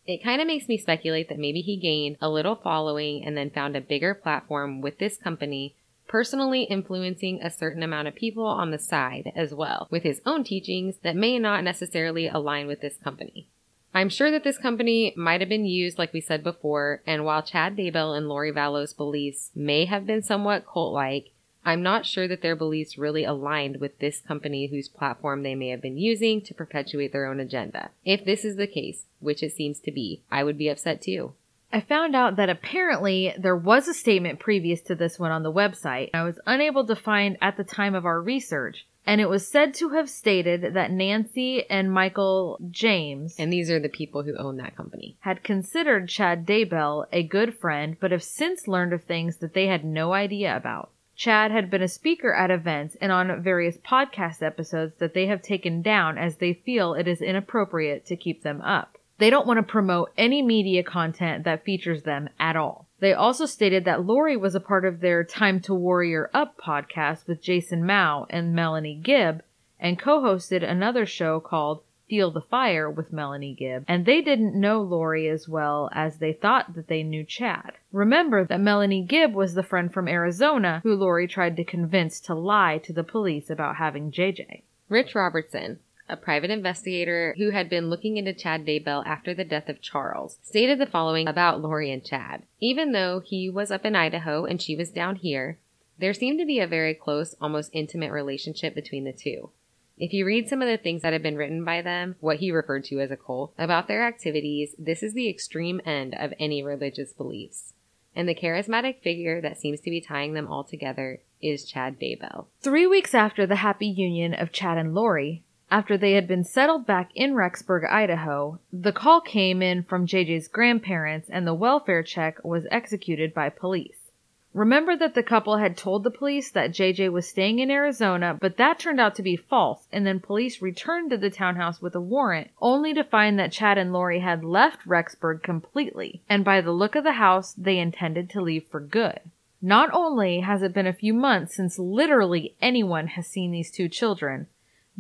It kind of makes me speculate that maybe he gained a little following and then found a bigger platform with this company, personally influencing a certain amount of people on the side as well, with his own teachings that may not necessarily align with this company. I'm sure that this company might have been used, like we said before, and while Chad Daybell and Lori Vallow's beliefs may have been somewhat cult like, I'm not sure that their beliefs really aligned with this company whose platform they may have been using to perpetuate their own agenda. If this is the case, which it seems to be, I would be upset too. I found out that apparently there was a statement previous to this one on the website. I was unable to find at the time of our research, and it was said to have stated that Nancy and Michael James And these are the people who own that company. had considered Chad Daybell a good friend, but have since learned of things that they had no idea about. Chad had been a speaker at events and on various podcast episodes that they have taken down as they feel it is inappropriate to keep them up. They don't want to promote any media content that features them at all. They also stated that Lori was a part of their Time to Warrior Up podcast with Jason Mow and Melanie Gibb and co-hosted another show called Feel the Fire with Melanie Gibb, and they didn't know Lori as well as they thought that they knew Chad. Remember that Melanie Gibb was the friend from Arizona who Lori tried to convince to lie to the police about having JJ. Rich Robertson, a private investigator who had been looking into Chad Daybell after the death of Charles, stated the following about Lori and Chad. Even though he was up in Idaho and she was down here, there seemed to be a very close, almost intimate relationship between the two. If you read some of the things that have been written by them, what he referred to as a cult, about their activities, this is the extreme end of any religious beliefs. And the charismatic figure that seems to be tying them all together is Chad Daybell. Three weeks after the happy union of Chad and Lori, after they had been settled back in Rexburg, Idaho, the call came in from JJ's grandparents and the welfare check was executed by police. Remember that the couple had told the police that JJ was staying in Arizona, but that turned out to be false, and then police returned to the townhouse with a warrant, only to find that Chad and Lori had left Rexburg completely, and by the look of the house, they intended to leave for good. Not only has it been a few months since literally anyone has seen these two children,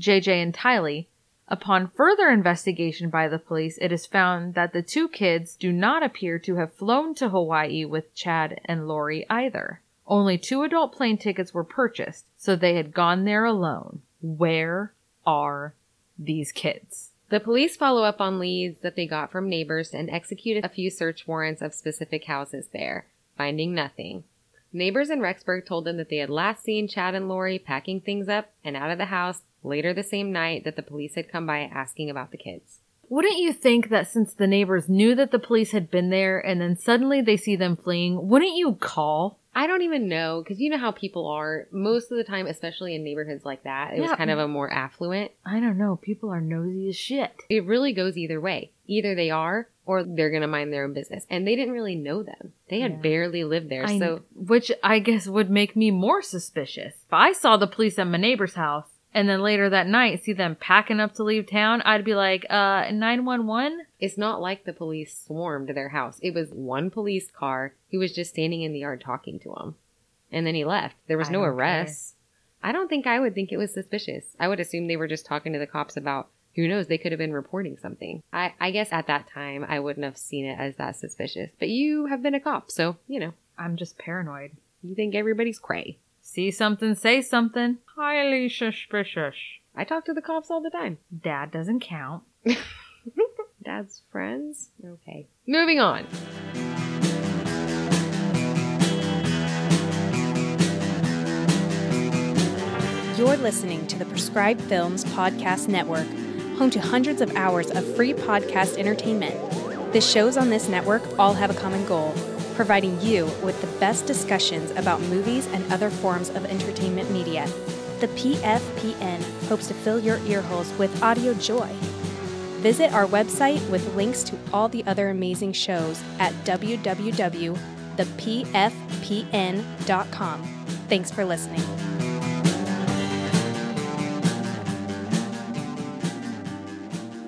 JJ and Tylee, upon further investigation by the police, it is found that the two kids do not appear to have flown to Hawaii with Chad and Lori either. Only two adult plane tickets were purchased, so they had gone there alone. Where are these kids? The police follow up on leads that they got from neighbors and executed a few search warrants of specific houses there, finding nothing. Neighbors in Rexburg told them that they had last seen Chad and Lori packing things up and out of the house later the same night that the police had come by asking about the kids. Wouldn't you think that since the neighbors knew that the police had been there and then suddenly they see them fleeing, wouldn't you call? I don't even know because you know how people are most of the time, especially in neighborhoods like that. It was kind of a more affluent. I don't know. People are nosy as shit. It really goes either way. Either they are or they're going to mind their own business. And they didn't really know them. They had Yeah. barely lived there. I- so which I guess would make me more suspicious. If I saw the police at my neighbor's house and then later that night see them packing up to leave town, I'd be like, uh, 911? it's not like the police swarmed their house. It was one police car He was just standing in the yard talking to them. And then he left. There was I no don't. I don't think I would think it was suspicious. I would assume they were just talking to the cops about who knows, they could have been reporting something. I, I guess at that time I wouldn't have seen it as that suspicious. But you have been a cop, so you know. I'm just paranoid. You think everybody's cray. See something, say something. Highly suspicious. I talk to the cops all the time. Dad doesn't count. (laughs) Dad's friends? Okay. Moving on. You're listening to the Prescribed Films Podcast Network, home to hundreds of hours of free podcast entertainment. The shows on this network all have a common goal providing you with the best discussions about movies and other forms of entertainment media. The PFPN hopes to fill your earholes with audio joy. Visit our website with links to all the other amazing shows at www.thepfpn.com. Thanks for listening.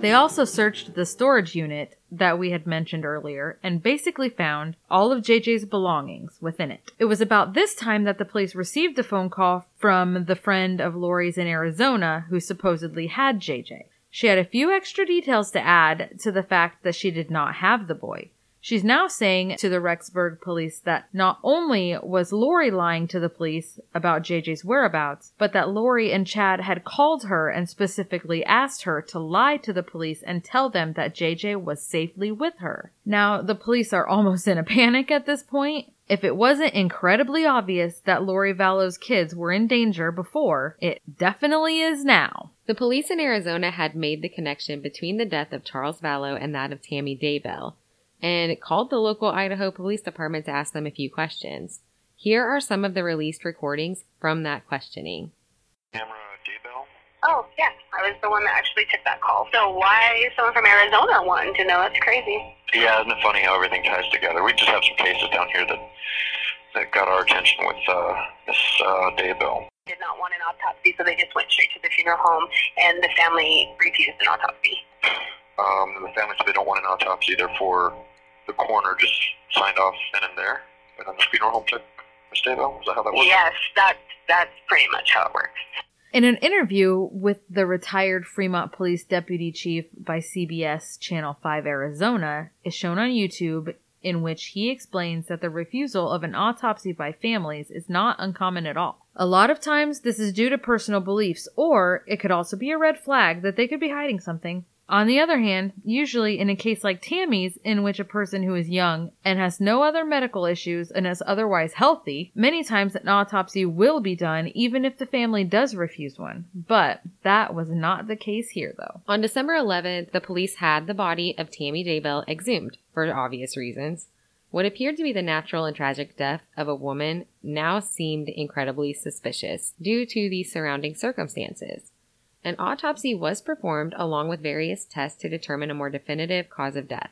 They also searched the storage unit that we had mentioned earlier and basically found all of JJ's belongings within it. It was about this time that the police received a phone call from the friend of Lori's in Arizona who supposedly had JJ. She had a few extra details to add to the fact that she did not have the boy. She's now saying to the Rexburg police that not only was Lori lying to the police about JJ's whereabouts, but that Lori and Chad had called her and specifically asked her to lie to the police and tell them that JJ was safely with her. Now, the police are almost in a panic at this point. If it wasn't incredibly obvious that Lori Vallow's kids were in danger before, it definitely is now. The police in Arizona had made the connection between the death of Charles Vallow and that of Tammy Daybell, and called the local Idaho Police Department to ask them a few questions. Here are some of the released recordings from that questioning. Tamara Daybell. Oh, yes. I was the one that actually took that call. So why someone from Arizona wanting to know? That's crazy. Yeah, isn't it funny how everything ties together? We just have some cases down here that that got our attention with uh, Miss uh, Daybell. Did not want an autopsy, so they just went straight to the funeral home, and the family refused an autopsy. Um, the family said they don't want an autopsy, therefore the coroner just signed off then and there, and then the funeral home took Miss Daybell. Is that how that works? Yes, that's that's pretty much how it works. In an interview with the retired Fremont Police Deputy Chief by CBS Channel 5 Arizona is shown on YouTube in which he explains that the refusal of an autopsy by families is not uncommon at all. A lot of times this is due to personal beliefs or it could also be a red flag that they could be hiding something. On the other hand, usually in a case like Tammy's, in which a person who is young and has no other medical issues and is otherwise healthy, many times an autopsy will be done even if the family does refuse one. But that was not the case here though. On December 11th, the police had the body of Tammy Daybell exhumed for obvious reasons. What appeared to be the natural and tragic death of a woman now seemed incredibly suspicious due to the surrounding circumstances. An autopsy was performed along with various tests to determine a more definitive cause of death.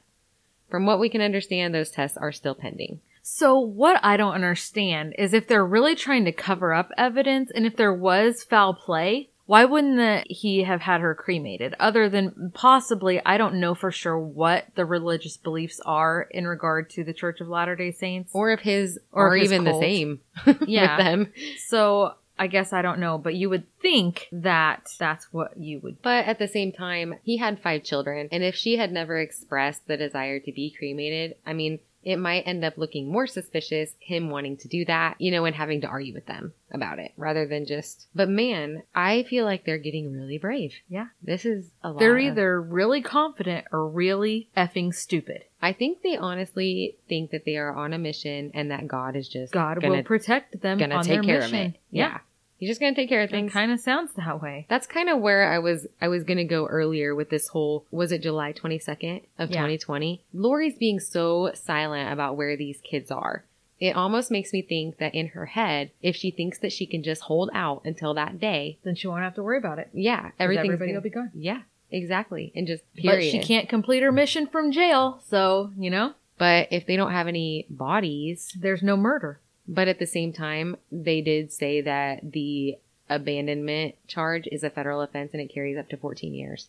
From what we can understand, those tests are still pending. So what I don't understand is if they're really trying to cover up evidence and if there was foul play, why wouldn't the, he have had her cremated? Other than possibly, I don't know for sure what the religious beliefs are in regard to the Church of Latter-day Saints. Or if his Or are if even the same (laughs) Yeah. with them. So I guess I don't know, but you would think that that's what you would. But at the same time, he had five children, and if she had never expressed the desire to be cremated, I mean, it might end up looking more suspicious, him wanting to do that, you know, and having to argue with them about it rather than just. But man, I feel like they're getting really brave. Yeah. This is a lot. They're of- either really confident or really effing stupid. I think they honestly think that they are on a mission and that God is just God gonna, will protect them gonna on take their care mission. of it. Yeah. He's just gonna take care of It things. kind of sounds that way. That's kind of where I was I was going to go earlier with this whole was it July 22nd of Yeah. 2020. Lori's being so silent about where these kids are. It almost makes me think that in her head, if she thinks that she can just hold out until that day, Then she won't have to worry about it. yeah, Everything Everybody will be gone. Yeah, exactly. And just period. But she can't complete her mission from jail, so you know But if they don't have any bodies, there's no murder. But at the same time, they did say that the abandonment charge is a federal offense and it carries up to 14 years.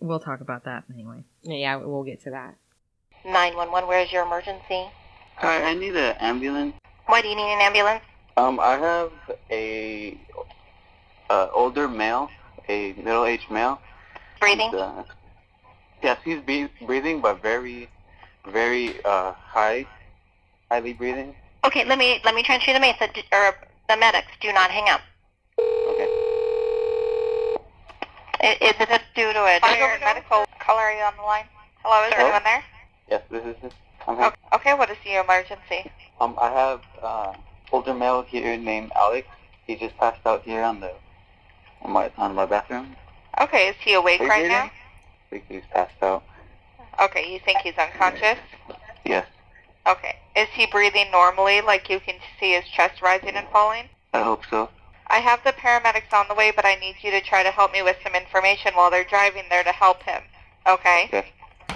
We'll talk about that anyway. Yeah, we'll get to that. 911, where is your emergency? Hi, I need an ambulance. Why do you need an ambulance? Um, I have a uh, older male, a middle-aged male. Breathing? He's, uh, yes, he's be- breathing, but very, very uh, high, highly breathing. Okay, let me let me transfer you the mesa, d- or the medics. Do not hang up. Okay. I- Is this due to a Fire medical caller, are you on the line? Hello, is Hello? anyone there? Yes, this is it. I'm here. O- Okay, what is the emergency? Um, I have uh, older male here named Alex. He just passed out here on the on my on my bathroom. Okay, is he awake Are right now? I think he's passed out. Okay, you think he's unconscious? Yes, Okay. Is he breathing normally, like you can see his chest rising and falling? I hope so. I have the paramedics on the way, but I need you to try to help me with some information while they're driving there to help him. Okay? Okay.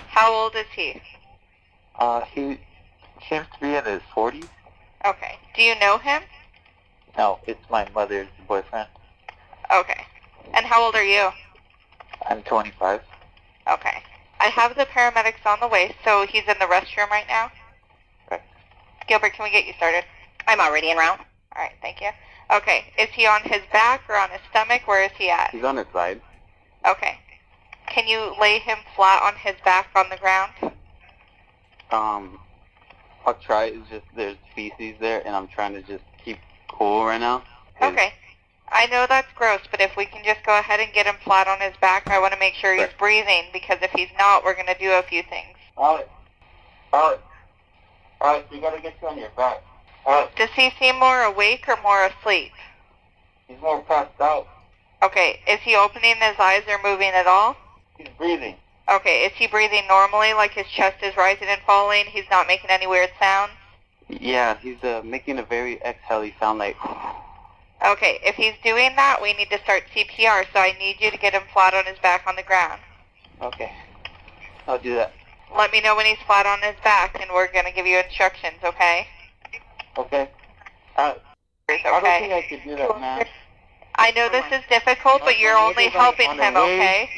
How old is he? Uh, he seems to be in his 40s. Okay. Do you know him? No, it's my mother's boyfriend. Okay. And how old are you? I'm 25. Okay. I have the paramedics on the way, so he's in the restroom right now. Gilbert, can we get you started? I'm already in route. All right, thank you. Okay, is he on his back or on his stomach? Where is he at? He's on his side. Okay. Can you lay him flat on his back on the ground? Um, I'll try. It's just there's feces there, and I'm trying to just keep cool right now. Okay. I know that's gross, but if we can just go ahead and get him flat on his back, I want to make sure he's breathing because if he's not, we're going to do a few things. Alex. Alex. Alex, we gotta get you on your back. Alex, Does he seem more awake or more asleep? he's more passed out. Okay, is he opening his eyes or moving at all? He's breathing. Okay, is he breathing normally, like his chest is rising and falling? He's not making any weird sounds? Yeah, he's uh, making a very exhale sound like. (sighs) Okay, if he's doing that, we need to start CPR, so I need you to get him flat on his back on the ground. Okay. I'll do that. Let me know when he's flat on his back, and we're going to give you instructions, okay? Okay. Uh, okay. I don't think I could do that, man. I know this is difficult, but you're only helping him, okay?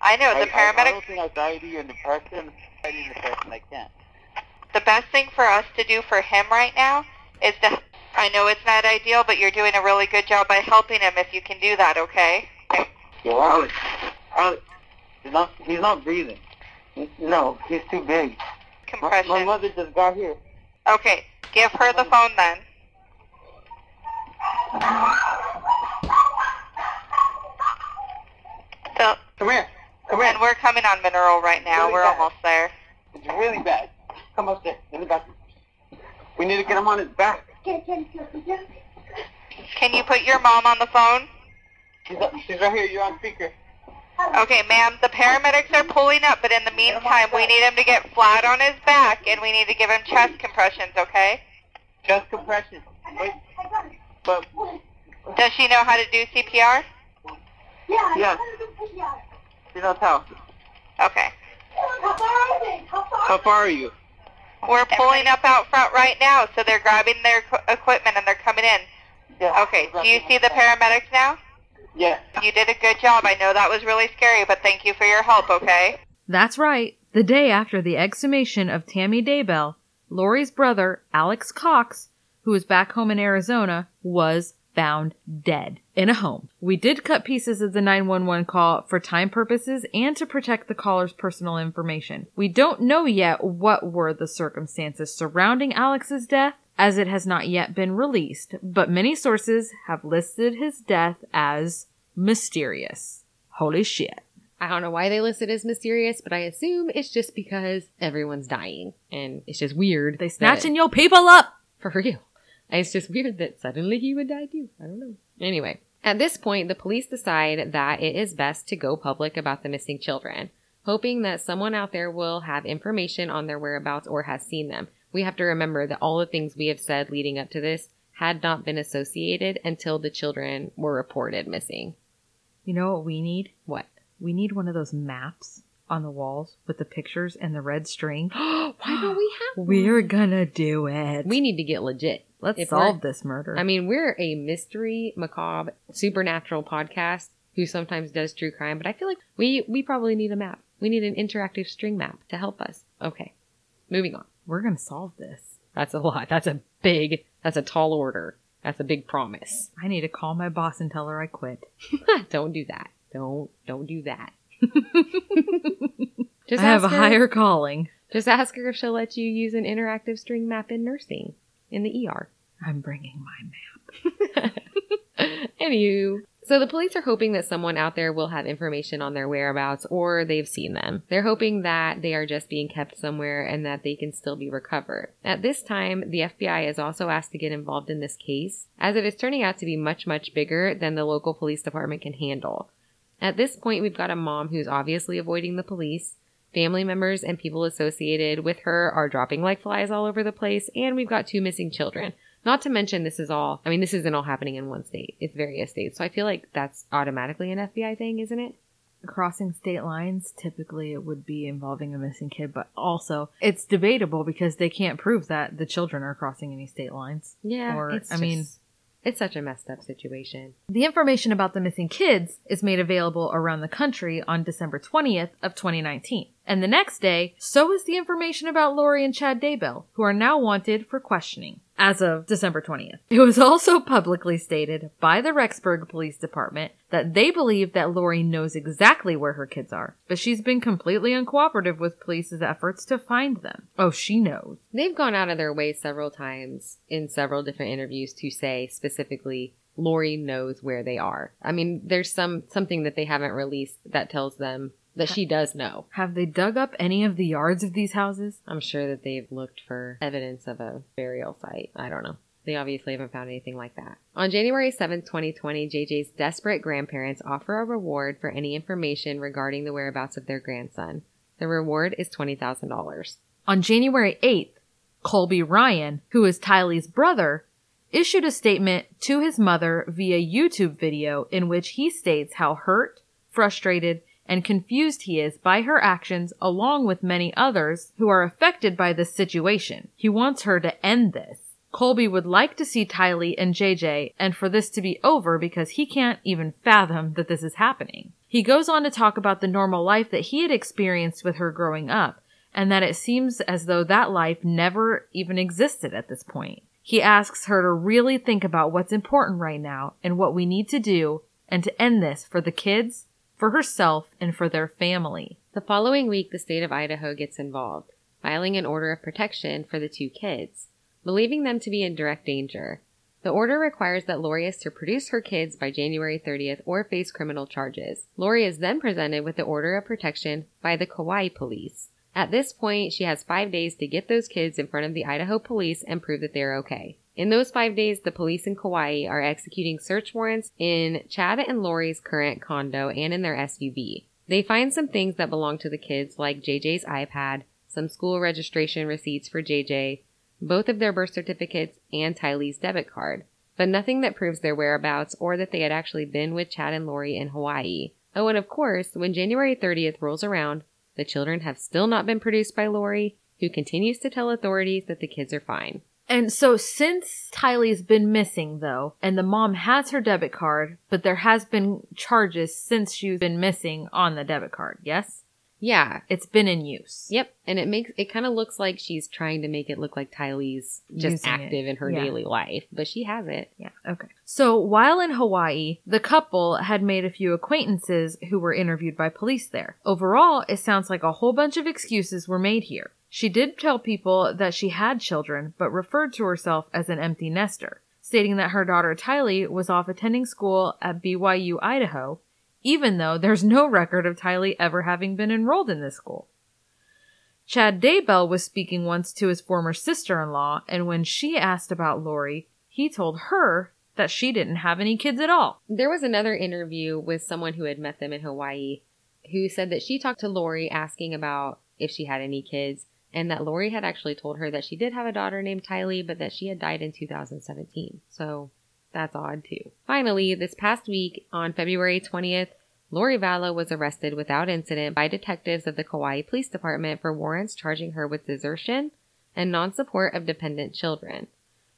I know, the I, I, I don't think anxiety or depression. Anxiety and depression, I can't. the best thing for us to do for him right now is to I know it's not ideal, but you're doing a really good job by helping him if you can do that, okay? Yo, Alex. Alex. He's not. He's not breathing. No, he's too big. My, Compression. my mother just got here. Okay, give her the phone then. So, Come here. Come here. and we're coming on mineral right now. Really We're bad. almost there. It's really bad. Come upstairs. In the bathroom. We need to get him on his back. Can you put your mom on the phone? She's, up, she's right here. You're on speaker. Okay, ma'am, the paramedics are pulling up, but in the meantime, we need him to get flat on his back, and we need to give him chest compressions, okay? Chest compressions. Wait. But Does she know how to do CPR? yeah, she knows how. Okay. How far are you? We're pulling up out front right now, so they're grabbing their equipment and they're coming in. Yeah. Okay, do you see the paramedics now? Yeah. You did a good job. I know that was really scary, but thank you for your help, okay? That's right. The day after the exhumation of Tammy Daybell, Lori's brother, Alex Cox, who was back home in Arizona, was found dead in a home. We did cut pieces of the 911 call for time purposes and to protect the caller's personal information. We don't know yet what were the circumstances surrounding Alex's death, as it has not yet been released, but many sources have listed his death as mysterious. Holy shit. I don't know why they list it as mysterious, but I assume it's just because everyone's dying. And it's just weird. They snatching your people up! For real. (laughs) It's just weird that suddenly he would die too. I don't know. Anyway, at this point, the police decide that it is best to go public about the missing children, hoping that someone out there will have information on their whereabouts or has seen them. We have to remember that all the things we have said leading up to this had not been associated until the children were reported missing. You know what we need? What? We need one of those maps on the walls with the pictures and the red string. (gasps) Why don't we have (gasps) We're gonna do it. We need to get legit. Let's if solve this murder. I mean, we're a mystery, macabre, supernatural podcast who sometimes does true crime, but I feel like we we probably need a map. We need an interactive string map to help us. Okay, moving on. we're gonna solve this. That's a lot. That's a big. That's a tall order. That's a big promise. I need to call my boss and tell her I quit. (laughs) don't do that. Don't don't do that. (laughs) Just I have a her- higher calling. Just ask her if she'll let you use an interactive string map in nursing in the ER. I'm bringing my map. (laughs) Anywho, so the police are hoping that someone out there will have information on their whereabouts or they've seen them. They're hoping that they are just being kept somewhere and that they can still be recovered. At this time, the FBI is also asked to get involved in this case, as it is turning out to be much, much bigger than the local police department can handle. At this point, we've got a mom who's obviously avoiding the police. Family members and people associated with her are dropping like flies all over the place, and we've got two missing children. Not to mention, this is all, I mean, this isn't all happening in one state. It's various states. So I feel like that's automatically an FBI thing, isn't it? Crossing state lines, typically it would be involving a missing kid, but also it's debatable because they can't prove that the children are crossing any state lines. Yeah. Or, I mean, it's such a messed up situation. The information about the missing kids is made available around the country on December 20th of 2019. And the next day, so is the information about Lori and Chad Daybell, who are now wanted for questioning. As of December 20th. It was also publicly stated by the Rexburg Police Department that they believe that Lori knows exactly where her kids are, but she's been completely uncooperative with police's efforts to find them. Oh, she knows. They've gone out of their way several times in several different interviews to say specifically Lori knows where they are. I mean, there's some something that they haven't released that tells them that she does know. Have they dug up any of the yards of these houses? I'm sure that they've looked for evidence of a burial site. I don't know. They obviously haven't found anything like that. On January 7th, 2020, JJ's desperate grandparents offer a reward for any information regarding the whereabouts of their grandson. The reward is $20,000. On January 8th, Colby Ryan, who is Tylee's brother, issued a statement to his mother via YouTube video in which he states how hurt, frustrated, and confused he is by her actions along with many others who are affected by this situation. He wants her to end this. Colby would like to see Tylee and JJ and for this to be over because he can't even fathom that this is happening. He goes on to talk about the normal life that he had experienced with her growing up and that it seems as though that life never even existed at this point. He asks her to really think about what's important right now and what we need to do and to end this for the kids, for herself, and for their family. The following week, the state of Idaho gets involved, filing an order of protection for the two kids, believing them to be in direct danger. The order requires that Lori is to produce her kids by January 30th or face criminal charges. Lori is then presented with the order of protection by the Kauai police. At this point, she has five days to get those kids in front of the Idaho police and prove that they're okay. In those five days, the police in Kauai are executing search warrants in Chad and Lori's current condo and in their SUV. They find some things that belong to the kids, like JJ's iPad, some school registration receipts for JJ, both of their birth certificates, and Tylee's debit card, but nothing that proves their whereabouts or that they had actually been with Chad and Lori in Hawaii. Oh, and of course, when January 30th rolls around, the children have still not been produced by Lori, who continues to tell authorities that the kids are fine. And so since Tylee's been missing though, and the mom has her debit card, but there has been charges since she's been missing on the debit card, yes? Yeah. It's been in use. Yep. And it makes it kind of looks like she's trying to make it look like Tylee's just Using it. active in her Yeah. daily life, but she has it. Yeah, okay. So while in Hawaii, the couple had made a few acquaintances who were interviewed by police there. Overall, it sounds like a whole bunch of excuses were made here. She did tell people that she had children, but referred to herself as an empty nester, stating that her daughter Tylee was off attending school at BYU, Idaho, even though there's no record of Tylee ever having been enrolled in this school. Chad Daybell was speaking once to his former sister in law, and when she asked about Lori, he told her that she didn't have any kids at all. There was another interview with someone who had met them in Hawaii who said that she talked to Lori asking about if she had any kids and that Lori had actually told her that she did have a daughter named Tylee, but that she had died in 2017. So that's odd too. Finally, this past week on February 20th, Lori Vallow was arrested without incident by detectives of the Kauai Police Department for warrants charging her with desertion and non support of dependent children.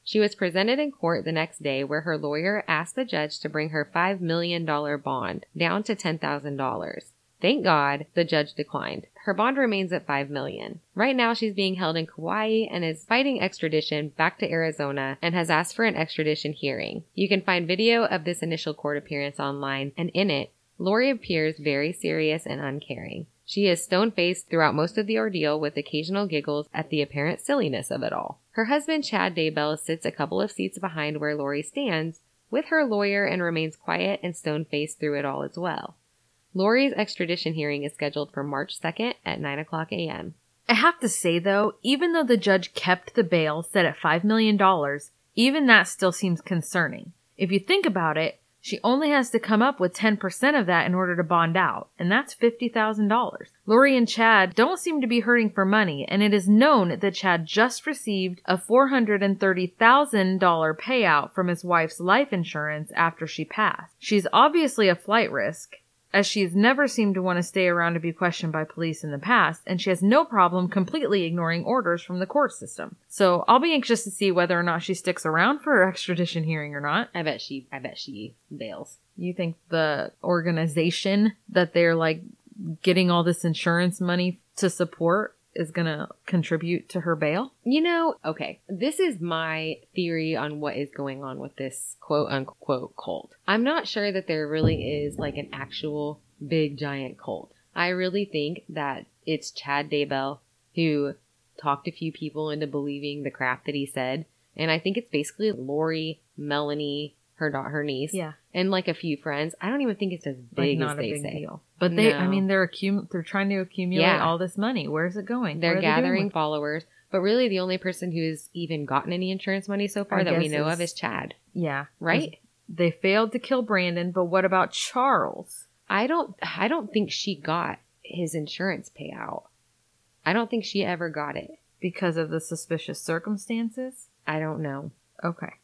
She was presented in court the next day where her lawyer asked the judge to bring her $5 million bond down to $10,000. Thank God the judge declined. Her bond remains at 5 million. Right now she's being held in Kauai and is fighting extradition back to Arizona and has asked for an extradition hearing. You can find video of this initial court appearance online and in it, Lori appears very serious and uncaring. She is stone faced throughout most of the ordeal with occasional giggles at the apparent silliness of it all. Her husband, Chad Daybell, sits a couple of seats behind where Lori stands with her lawyer and remains quiet and stone faced through it all as well. Lori's extradition hearing is scheduled for March 2nd at 9 o'clock a.m. I have to say though, even though the judge kept the bail set at $5 million, even that still seems concerning. If you think about it, she only has to come up with 10% of that in order to bond out, and that's $50,000. Lori and Chad don't seem to be hurting for money, and it is known that Chad just received a $430,000 payout from his wife's life insurance after she passed. She's obviously a flight risk, as she's never seemed to want to stay around to be questioned by police in the past, and she has no problem completely ignoring orders from the court system. So I'll be anxious to see whether or not she sticks around for her (laughs) extradition hearing or not. I bet she I bet she bails. You think the organization that they're like getting all this insurance money to support is gonna contribute to her bail? You know, okay, this is my theory on what is going on with this quote unquote cult. I'm not sure that there really is like an actual big giant cult. I really think that it's Chad Daybell who talked a few people into believing the crap that he said. And I think it's basically Lori, Melanie, her daughter, her niece, Yeah. And like a few friends. I don't even think it's as Like big not as a they big say. deal. But they I mean they're accum- they're trying to accumulate Yeah. all this money. Where's it going? They're they gathering with- followers, but really the only person who's even gotten any insurance money so far I that we know of is Chad, Yeah. right? They failed to kill Brandon, but what about Charles? I don't I don't think she got his insurance payout. I don't think she ever got it. Because of the suspicious circumstances? I don't know. Okay.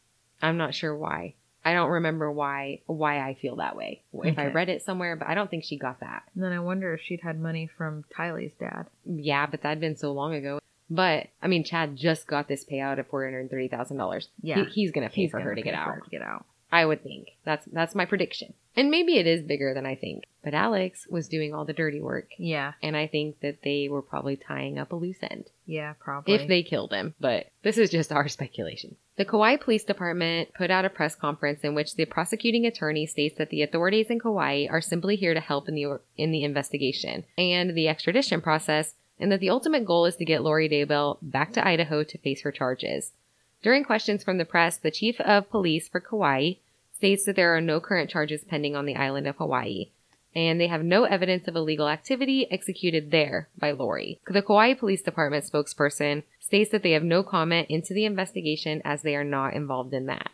I'm not sure why. I don't remember why why I feel that way. If I read it somewhere, but I don't think she got that. And then I wonder if she'd had money from Tylee's dad. Yeah, but that'd been so long ago. But I mean, Chad just got this payout of four hundred thirty thousand dollars. Yeah. he, he's gonna pay He's for her gonna to get out. her to get out. I would think. That's that's my prediction. And maybe it is bigger than I think. But Alex was doing all the dirty work. Yeah. And I think that they were probably tying up a loose end. Yeah, probably. If they killed him. But this is just our (laughs) speculation. The Kauai Police Department put out a press conference in which the prosecuting attorney states that the authorities in Kauai are simply here to help in the in the investigation and the extradition process, and that the ultimate goal is to get Lori Daybell back to Idaho to face her charges. During questions from the press, the chief of police for Kauai states that there are no current charges pending on the island of Hawaii, and they have no evidence of illegal activity executed there by Lori. The Kauai Police Department spokesperson states that they have no comment into the investigation as they are not involved in that,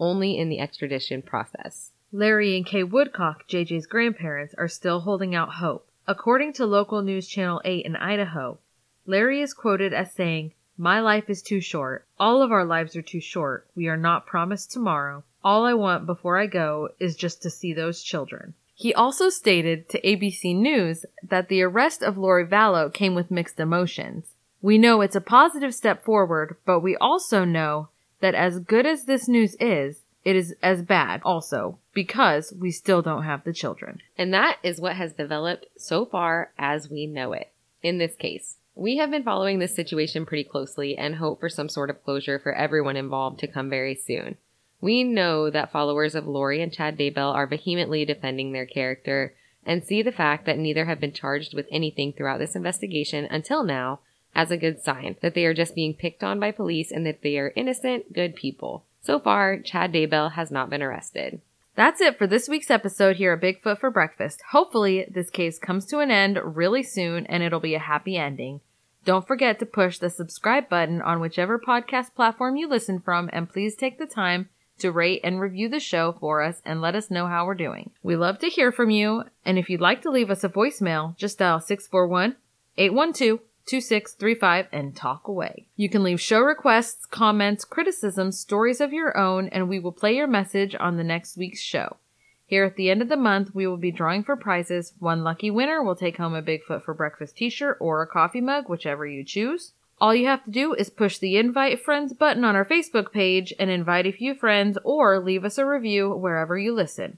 only in the extradition process. Larry and Kay Woodcock, JJ's grandparents, are still holding out hope. According to local news channel 8 in Idaho, Larry is quoted as saying, My life is too short. All of our lives are too short. We are not promised tomorrow. All I want before I go is just to see those children. He also stated to ABC News that the arrest of Lori Vallow came with mixed emotions. We know it's a positive step forward, but we also know that as good as this news is, it is as bad also because we still don't have the children. And that is what has developed so far as we know it in this case. We have been following this situation pretty closely and hope for some sort of closure for everyone involved to come very soon. We know that followers of Lori and Chad Daybell are vehemently defending their character and see the fact that neither have been charged with anything throughout this investigation until now as a good sign that they are just being picked on by police and that they are innocent, good people. So far, Chad Daybell has not been arrested. That's it for this week's episode here at Bigfoot for Breakfast. Hopefully, this case comes to an end really soon and it'll be a happy ending. Don't forget to push the subscribe button on whichever podcast platform you listen from and please take the time to rate and review the show for us and let us know how we're doing. We love to hear from you, and if you'd like to leave us a voicemail, just dial 641 812 2635 and talk away. You can leave show requests, comments, criticisms, stories of your own, and we will play your message on the next week's show. Here at the end of the month, we will be drawing for prizes. One lucky winner will take home a Bigfoot for Breakfast t shirt or a coffee mug, whichever you choose. All you have to do is push the invite friends button on our Facebook page and invite a few friends or leave us a review wherever you listen.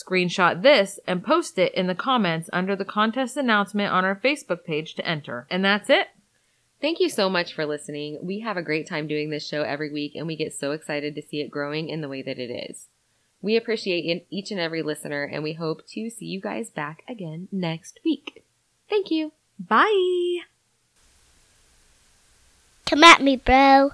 Screenshot this and post it in the comments under the contest announcement on our Facebook page to enter. And that's it. Thank you so much for listening. We have a great time doing this show every week and we get so excited to see it growing in the way that it is. We appreciate each and every listener and we hope to see you guys back again next week. Thank you. Bye. Come at me, bro.